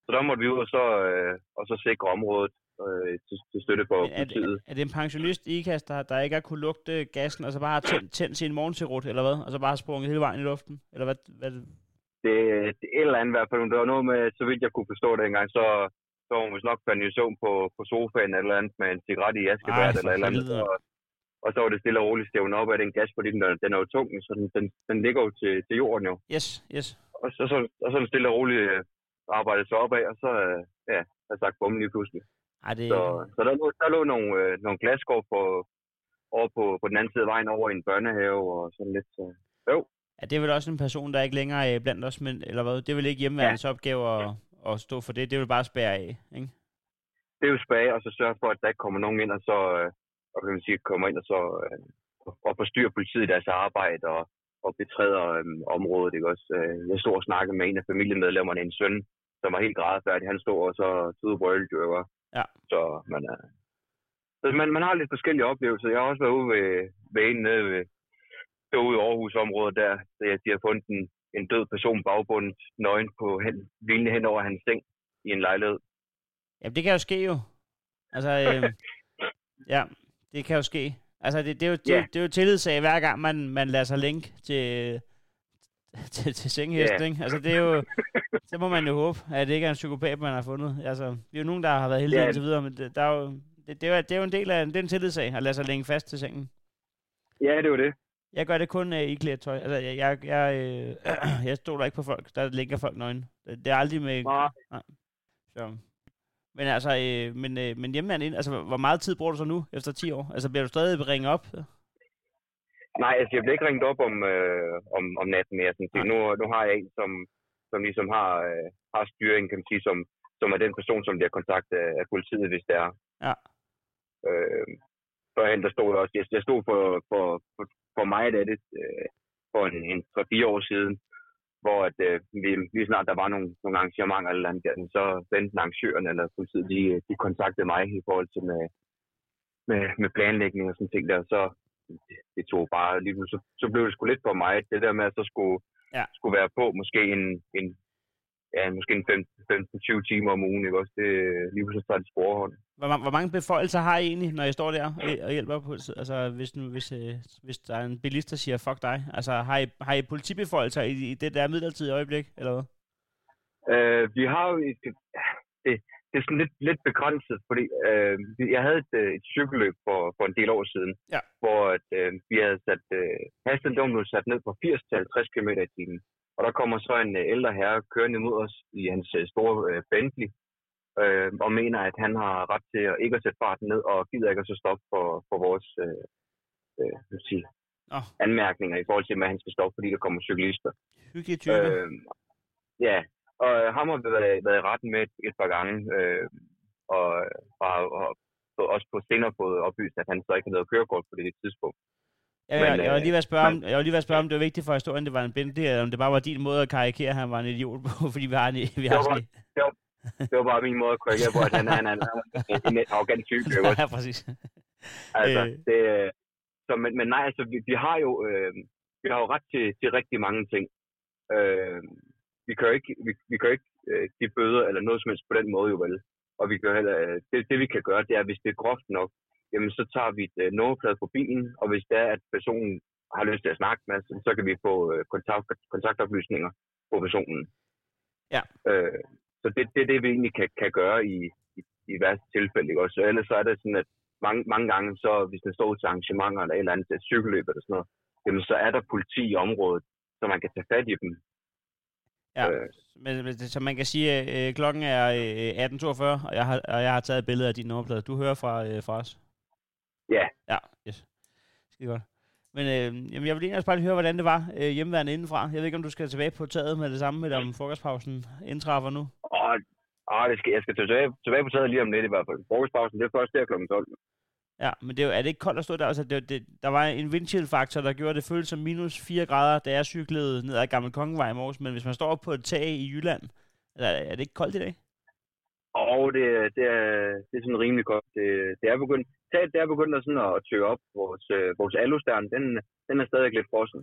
så der måtte vi ud og så, øh, og så sikre området øh, til, til støtte for er, politiet. Er, er det en pensionist i IKAS, der, der ikke har kunne lugte gassen, og så bare har tændt, tændt sin morgentilrut, eller hvad? Og så bare har sprunget hele vejen i luften? Eller hvad? hvad? Det, det er et eller andet i hvert fald. Det var noget med, så vidt jeg kunne forstå det engang, så, så var hun nok faldet i søvn på, på sofaen eller andet med en cigaret i askebæret eller eller andet. Og, og så var det stille og roligt stævnet op af den gas, fordi den, den er jo tung, så den, den, den ligger jo til, til jorden jo. Yes, yes. Og så, så, og så stille og roligt øh, arbejdet sig op af, og så øh, ja, har sagt bum lige pludselig. Ej, det... Så, så der, lå, der lå nogle, øh, nogle glaskår på, over på, på den anden side af vejen over i en børnehave og sådan lidt. Så, jo. Ja, det er vel også en person, der ikke længere er blandt os, men, eller hvad? Det er vel ikke hjemmeværendets ja. opgave at, at stå for det. Det er vel bare at spære af, ikke? Det er jo spære, og så sørge for, at der ikke kommer nogen ind, og så, øh, og kan man sige, kommer ind og så øh, og forstyrrer politiet i deres arbejde og, og betræder øhm, området. Ikke også? Øh, jeg stod og snakkede med en af familiemedlemmerne, en søn, som var helt grædefærdig. Han stod og så tog brølte jo. Ja. Så man, er, så man, man har lidt forskellige oplevelser. Jeg har også været ude ved, ved en nede ved, derude i Aarhus-området der, så jeg, de har fundet en, en død person bagbundet nøgen på hen, hvilende hen over hans seng i en lejlighed. Jamen, det kan jo ske jo. Altså, øh, ja, det kan jo ske. Altså, det, det, er, jo, det, yeah. det er jo tillidssag, hver gang man, man lader sig link til, til, til senghest, yeah. ikke? Altså, det er jo... så må man jo håbe, at det ikke er en psykopat, man har fundet. Altså, vi er jo nogen, der har været heldige yeah. indtil videre, men det, der er jo, det, det, er, det er jo en del af det er en tillidssag, at lade sig længe fast til sengen. Ja, det er jo det. Jeg gør det kun uh, i klædt tøj. Altså, jeg, jeg, jeg, øh, jeg stoler ikke på folk, der ligger folk nøgen. Det, er aldrig med... Nej. Nej. Så. Men altså, øh, men, øh, men hjemmeværende ind, altså, hvor meget tid bruger du så nu, efter 10 år? Altså, bliver du stadig ringet op? Nej, altså, jeg bliver ikke ringet op om, øh, om, om natten mere. Sådan, nu, nu har jeg en, som, som ligesom har, øh, har styring, kan man sige, som, som er den person, som bliver kontaktet af politiet, hvis det er. Ja. Øh, førhen, der stod også, jeg, jeg stod for, for, for, for mig, er det, øh, for en, en 3-4 år siden, hvor at, øh, vi, lige snart der var nogle, nogle arrangementer eller andet, så enten arrangøren eller politiet, de, de kontaktede mig i forhold til med, med, med planlægning og sådan ting der, så det, tog bare lige så, så blev det sgu lidt for mig, det der med at så skulle, ja. skulle være på måske en, en ja, måske en 15-20 timer om ugen, ikke også? Det, lige pludselig tager det sporehånd. Hvor, hvor mange beføjelser har I egentlig, når I står der og hjælper på? Altså, hvis, nu, hvis, øh, hvis der er en bilist, der siger, fuck dig. Altså, har I, har I politibeføjelser i, i det der midlertidige øjeblik, eller hvad? Øh, vi har jo et, det, det er sådan lidt, lidt begrænset, fordi øh, jeg havde et, øh, et cykelløb for, for en del år siden, ja. hvor at, øh, vi havde sat, øh, hastigheden blev sat ned fra 80 til 50 km i timen. Og der kommer så en øh, ældre herre kørende mod os i hans øh, store øh, Bentley, øh, og mener, at han har ret til at ikke at sætte farten ned, og gider ikke at så stoppe for, for vores øh, øh, sige, oh. anmærkninger i forhold til, at han skal stoppe, fordi der kommer cyklister. Hyggelige type. Øh, ja, og ham har vi været, været i retten med et, et par gange, øh, og, og, og, og også på senere fået oplyst, at han så ikke havde noget kørekort på det tidspunkt. Ja, men, jeg, jeg, var lige ved at spørge, men, om, jeg var lige ved at spørge, om det var vigtigt for historien, det var en Bentley, eller om det bare var din måde at karikere, at han var en idiot på, fordi vi har en, vi har det, var, det, var, det var bare min måde at karikere på, at han, han, han, han er en arrogant type. ja, præcis. Altså, det, så, men, men nej, altså, vi, vi har jo, øh, vi har jo ret til, til rigtig mange ting. Øh, vi kan jo ikke, vi, vi kan ikke øh, give bøder eller noget som helst på den måde jo vel. Og vi kan heller, øh, det, det vi kan gøre, det er, hvis det er groft nok, jamen så tager vi et øh, nummerplade på bilen, og hvis det er, at personen har lyst til at snakke med os, så kan vi få øh, kontakt, kontaktoplysninger på personen. Ja. Øh, så det, det er det, vi egentlig kan, kan gøre i, i, i værste tilfælde. Ikke? Også, ellers så er det sådan, at mange, mange gange, så hvis man står til arrangementer eller et eller andet til cykelløb eller sådan noget, jamen så er der politi i området, så man kan tage fat i dem. Ja, øh. men, så man kan sige, at øh, klokken er øh, 18.42, og jeg har, og jeg har taget et billede af din nummerplade. Du hører fra, øh, fra os. Ja. Ja, yes. Skide godt. Men øh, jamen, jeg vil egentlig også bare lige høre, hvordan det var øh, hjemmeværende indenfra. Jeg ved ikke, om du skal tilbage på taget med det samme, med om frokostpausen indtræffer nu. Åh, åh det skal, jeg skal tilbage, tilbage på taget lige om lidt i hvert fald. Frokostpausen, det er først der kl. 12. Ja, men det er, jo, er det ikke koldt at stå der? Altså, det, det, der var en windchill-faktor, der gjorde det føles som minus 4 grader, da jeg cyklede ned ad Gamle Kongevej i morges. Men hvis man står på et tag i Jylland, er, er det ikke koldt i dag? Og det, det, er, det er sådan rimelig godt. Det, det er begyndt, taget, det er begyndt at, sådan at tøge op. Vores, øh, vores alustern, den, den er stadig lidt frossen.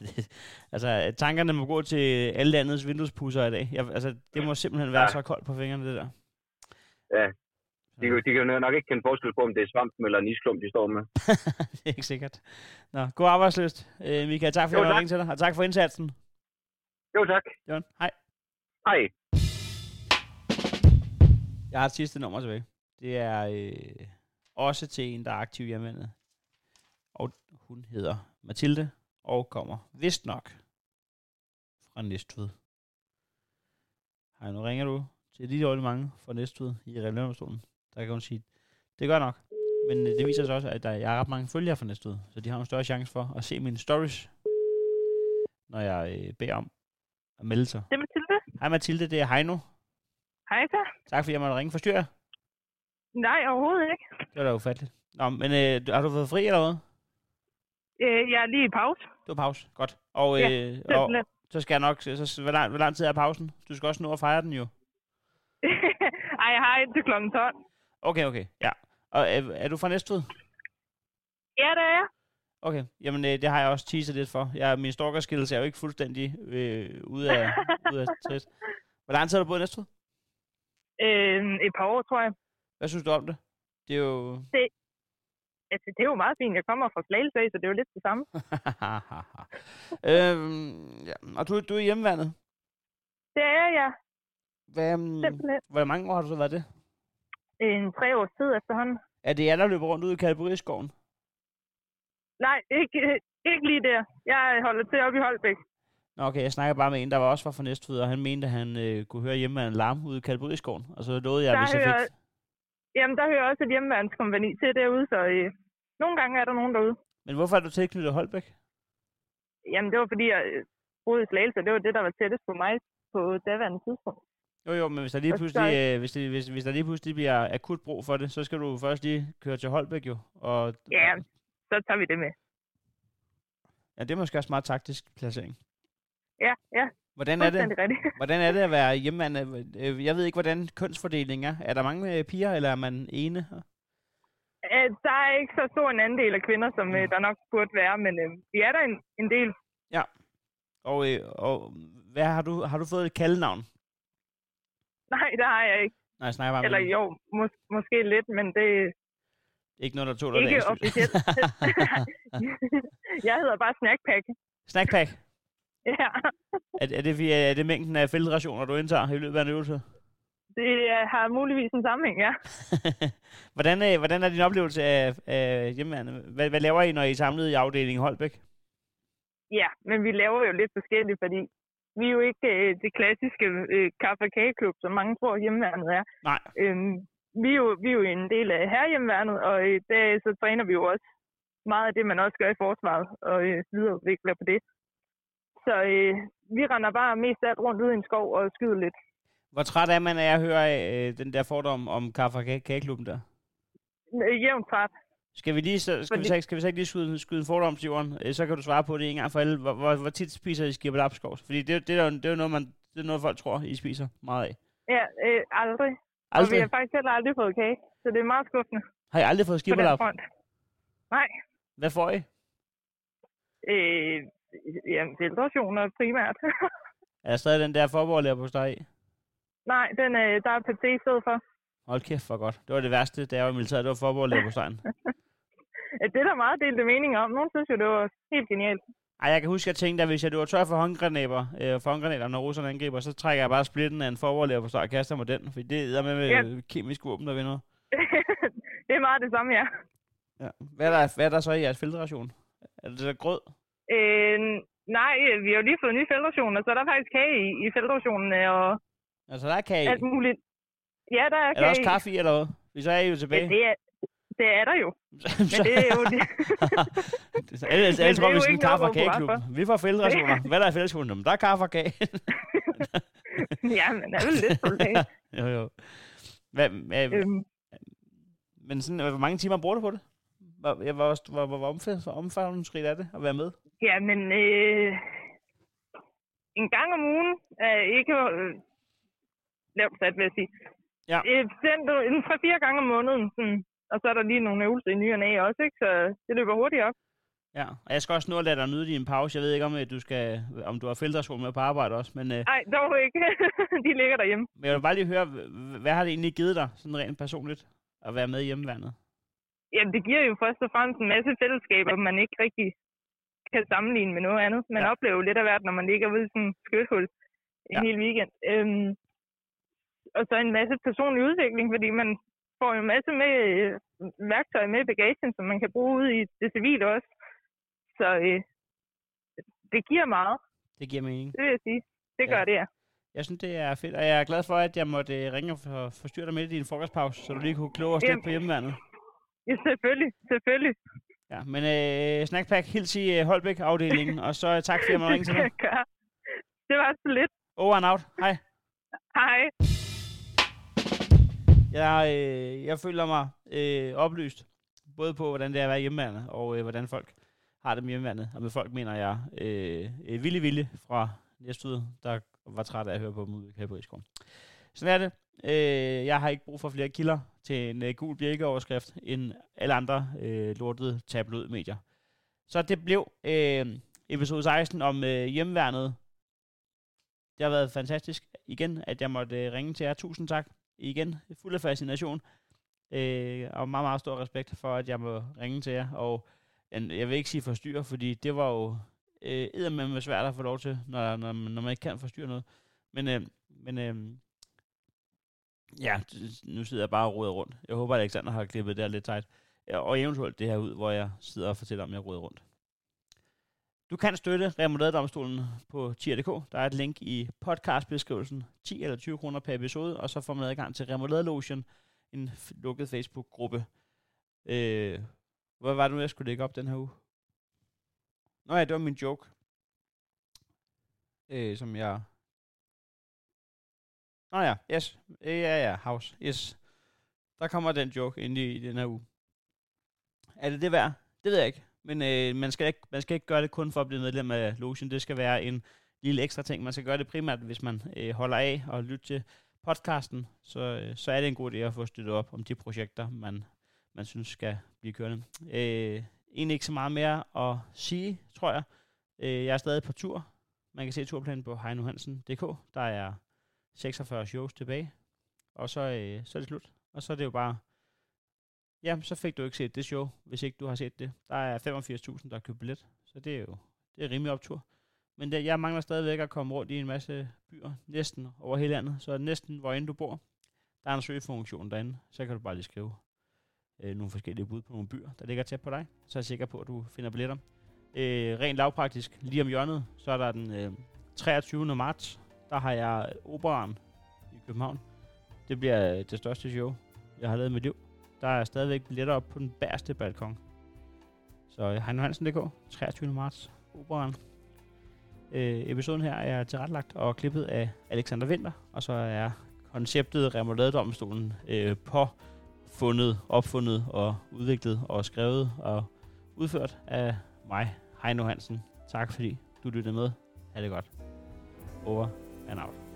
altså, tankerne må gå til alle landets vinduespusser i dag. Jeg, altså, det må simpelthen være ja. så koldt på fingrene, det der. Ja, de, de kan jo nok ikke kende forskel på, om det er svampen eller en isklump, de står med. det er ikke sikkert. Nå, god arbejdsløst. Øh, Michael, tak for at du til dig, og tak for indsatsen. Jo, tak. John, hej. Hej. Jeg har et sidste nummer tilbage. Det er øh, også til en, der er aktiv i hjemmevandet. Og hun hedder Mathilde og kommer vist nok fra Næstved. Hej, nu ringer du til de dårlige mange fra Næstved i Relevantstolen. Der kan hun sige, det gør nok. Men øh, det viser sig også, at der, jeg har ret mange følgere for næste så de har en større chance for at se mine stories, når jeg øh, beder om at melde sig. Det er Mathilde. Hej Mathilde, det er Heino. Hej så. Tak fordi jeg måtte ringe. Forstyrrer Nej, overhovedet ikke. Det var da ufatteligt. Nå, men øh, har du fået fri eller hvad? Øh, jeg er lige i pause. Du er pause. Godt. Og, ja, øh, og så skal jeg nok... Så, så, hvor, lang, hvor lang tid er pausen? Du skal også nå at fejre den jo. Ej, jeg har indtil kl. 12. Okay, okay. Ja. Og er, er du fra Næstved? Ja, det er jeg. Okay, jamen øh, det har jeg også teaset lidt for. Jeg, min stalkerskills er jo ikke fuldstændig øh, ude af, ude af trit. Hvor lang tid har du boet i Næstved? Øh, et par år, tror jeg. Hvad synes du om det? Det er jo... Det, altså, det er jo meget fint. Jeg kommer fra Slagelse, så det er jo lidt det samme. øhm, ja. Og du, du er hjemmeværnet? Det er jeg. Hvad, um, hvor mange år har du så været det? En tre års tid efterhånden. Er det jer, der løber rundt ude i Kalburiskoven? Nej, ikke, ikke lige der. Jeg holder til op i Holbæk. Nå, okay, jeg snakker bare med en, der var også fra Næstved, og han mente, at han øh, kunne høre hjemme en larm ude i Kalburiskoven. Og så lovede jeg, der hvis jeg fik... Jamen, der hører også et hjemmeværnskompani til derude, så øh, nogle gange er der nogen derude. Men hvorfor er du tilknyttet Holbæk? Jamen, det var fordi, jeg øh, boede i Slagelse, det var det, der var tættest på mig på daværende tidspunkt. Jo, jo, men hvis der lige pludselig, øh, hvis, det, hvis, hvis der lige pludselig bliver akut brug for det, så skal du først lige køre til Holbæk jo. Og, ja, så tager vi det med. Ja, det er måske også meget taktisk placering. Ja, ja. Hvordan er, det, hvordan er det at være hjemmemand? Øh, jeg ved ikke, hvordan kønsfordelingen er. Er der mange øh, piger, eller er man ene? Der er ikke så stor en andel af kvinder, som mm. der nok burde være, men øh, vi er der en, en del. Ja. Og, og hvad har du, har du fået et kaldenavn? Nej, det har jeg ikke. Nej, jeg snakker bare Eller jo, mås måske lidt, men det... Ikke noget, der tog dig Ikke officielt. jeg hedder bare Snackpack. Snackpack? Ja. er, er, det, er det mængden af feltrationer, du indtager i løbet af en øvelse? Det har muligvis en sammenhæng, ja. hvordan, er, hvordan er din oplevelse af, af hjemmeværende? Hvad, hvad laver I, når I er samlet i afdelingen Holbæk? Ja, men vi laver jo lidt forskelligt, fordi vi er jo ikke øh, det klassiske øh, kaffe- kageklub, som mange tror hjemmeværnet er. Nej. Øhm, vi, er jo, vi er jo en del af herhjemmeværnet, og øh, der, så træner vi jo også meget af det, man også gør i forsvaret, og øh, videreudvikler på det. Så øh, vi render bare mest alt rundt ud i en skov og skyder lidt. Hvor træt er man af at høre øh, den der fordom om kaffe- og kageklubben der? Øh, jævnt træt. Skal vi, lige, så, skal, Fordi... vi så, skal vi så ikke lige skyde, skyde en fordom til jorden? Øh, så kan du svare på det en gang for alle. Hvor, hvor, hvor tit spiser I skibelapskovs? Fordi det, det, er jo, det er jo noget, man, det er noget, folk tror, I spiser meget af. Ja, øh, aldrig. aldrig. Og vi har faktisk heller aldrig fået kage, så det er meget skuffende. Har I aldrig fået skibelap? Nej. Hvad får I? Øh, jamen, filtrationer primært. er der stadig den der forborgerlærer på dig i? Nej, den, øh, der er PT i stedet for. Hold kæft for godt. Det var det værste, da jeg var i militæret. Det var forborgerlærer på stegen. det er der meget delte mening om. Nogle synes jo, det var helt genialt. Ej, jeg kan huske, at jeg tænkte, at hvis jeg var tør for håndgranater, øh, for håndgranater, når russerne angriber, så trækker jeg bare splitten af en forborgerlærer på stegen og kaster mig den. For det er med, med ja. kemisk våben, der vinder. det er meget det samme, ja. ja. Hvad, er der, hvad er der så i jeres filtration? Er det så grød? Øh, nej, vi har jo lige fået nye feltrationer, så der er faktisk kage i, i feltrationen. Og altså, der er kage Alt muligt. Ja, der er, er kage der også kaffe i, eller hvad? Vi så er I jo tilbage. Ja, det er, det er der jo. Men det er jo det. alle, alle, alle tror, vi skal kaffe og kageklub. Vi får feltrationer. Hvad er der i fælleskunden? Der er kaffe og kage. ja, men det er vel lidt af. jo, jo. Hvad, hvad, øhm. Men sådan, hvor mange timer bruger du på det? Hvor, hvor, hvor, hvor, omfangsrigt er det at være med? Ja, men øh, en gang om ugen er ikke øh, lavt sat, vil jeg sige. Ja. Øh, den, en 3-4 gange om måneden, sådan, og så er der lige nogle øvelser i ny og næ også, ikke? så det løber hurtigt op. Ja, og jeg skal også nå at lade dig nyde din pause. Jeg ved ikke, om at du skal, om du har filterskole med på arbejde også, men... Øh, Nej, dog ikke. De ligger derhjemme. Men jeg vil bare lige høre, hvad har det egentlig givet dig, sådan rent personligt, at være med i hjemmeværnet? Jamen, det giver jo først og fremmest en masse fællesskaber, man ikke rigtig kan sammenligne med noget andet. Man ja. oplever lidt af hvert, når man ligger ved sådan en skøthul en ja. hel weekend. Øhm, og så en masse personlig udvikling, fordi man får en masse med øh, værktøj med i bagagen, som man kan bruge ude i det civile også. Så øh, det giver meget. Det giver mening. Det vil jeg sige. Det ja. gør det, ja. Jeg synes, det er fedt, og jeg er glad for, at jeg måtte øh, ringe og forstyrre dig med i din frokostpause, så du lige kunne kloge os lidt på hjemmeværnet. Ja, selvfølgelig. Selvfølgelig. Ja, men øh, Snackpack, hils i øh, Holbæk-afdelingen, og så øh, tak for, at man ringede til mig. Det var så lidt. Over and out. Hej. Hej. Jeg, øh, jeg føler mig øh, oplyst, både på, hvordan det er at være hjemmeværende, og øh, hvordan folk har det med hjemmeværende. Og med folk mener jeg øh, øh Ville Ville fra Næstved, der var træt af at høre på dem ude i Kalberigsgården. Sådan er det. Øh, jeg har ikke brug for flere kilder til en øh, gul bjælkeoverskrift end alle andre øh, lortede tabloidmedier. Så det blev øh, episode 16 om øh, hjemmeværnet. Det har været fantastisk igen, at jeg måtte øh, ringe til jer. Tusind tak igen. Fuld af fascination. Øh, og meget, meget stor respekt for, at jeg må ringe til jer. Og jeg vil ikke sige forstyrre, fordi det var jo øh, med svært at få lov til, når, når, når man ikke kan forstyrre noget. Men, øh, men øh, ja, nu sidder jeg bare og roder rundt. Jeg håber, at Alexander har klippet det lidt tight. Og eventuelt det her ud, hvor jeg sidder og fortæller om, at jeg roder rundt. Du kan støtte Remouladedomstolen på tier.dk. Der er et link i podcastbeskrivelsen. 10 eller 20 kroner per episode, og så får man adgang til Remoulade Lotion, en lukket Facebook-gruppe. Øh, hvad var det nu, jeg skulle lægge op den her uge? Nå ja, det var min joke. Øh, som jeg... Nå ja, yes. Ja, ja, house. Yes. Der kommer den joke ind i, i den her uge. Er det det værd? Det ved jeg ikke. Men øh, man, skal ikke, man skal ikke gøre det kun for at blive medlem af Lotion. Det skal være en lille ekstra ting. Man skal gøre det primært, hvis man øh, holder af og lytter til podcasten. Så, øh, så er det en god idé at få støttet op om de projekter, man, man synes skal blive kørende. Øh, egentlig ikke så meget mere at sige, tror jeg. Øh, jeg er stadig på tur. Man kan se turplanen på heinohansen.dk. Der er 46 shows tilbage. Og så, øh, så er det slut. Og så er det jo bare... Ja, så fik du ikke set det show, hvis ikke du har set det. Der er 85.000, der har købt billet. Så det er jo det er rimelig optur. Men det, jeg mangler stadigvæk at komme rundt i en masse byer, næsten over hele landet. Så næsten hvor end du bor, der er en søgefunktion derinde. Så kan du bare lige skrive øh, nogle forskellige bud på nogle byer, der ligger tæt på dig. Så er jeg sikker på, at du finder billetter. Øh, rent lavpraktisk, lige om hjørnet, så er der den øh, 23. marts. Der har jeg operan i København. Det bliver øh, det største show, jeg har lavet i mit liv. Der er stadigvæk billetter op på den bærste balkon. Så øh, Hansen.dk, 23. marts, operan. Øh, episoden her er tilrettelagt og klippet af Alexander Winter, og så er konceptet Remoladedomstolen øh, på fundet, opfundet og udviklet og skrevet og udført af mig, Heino Hansen. Tak fordi du lyttede med. Ha' det godt. Over and out.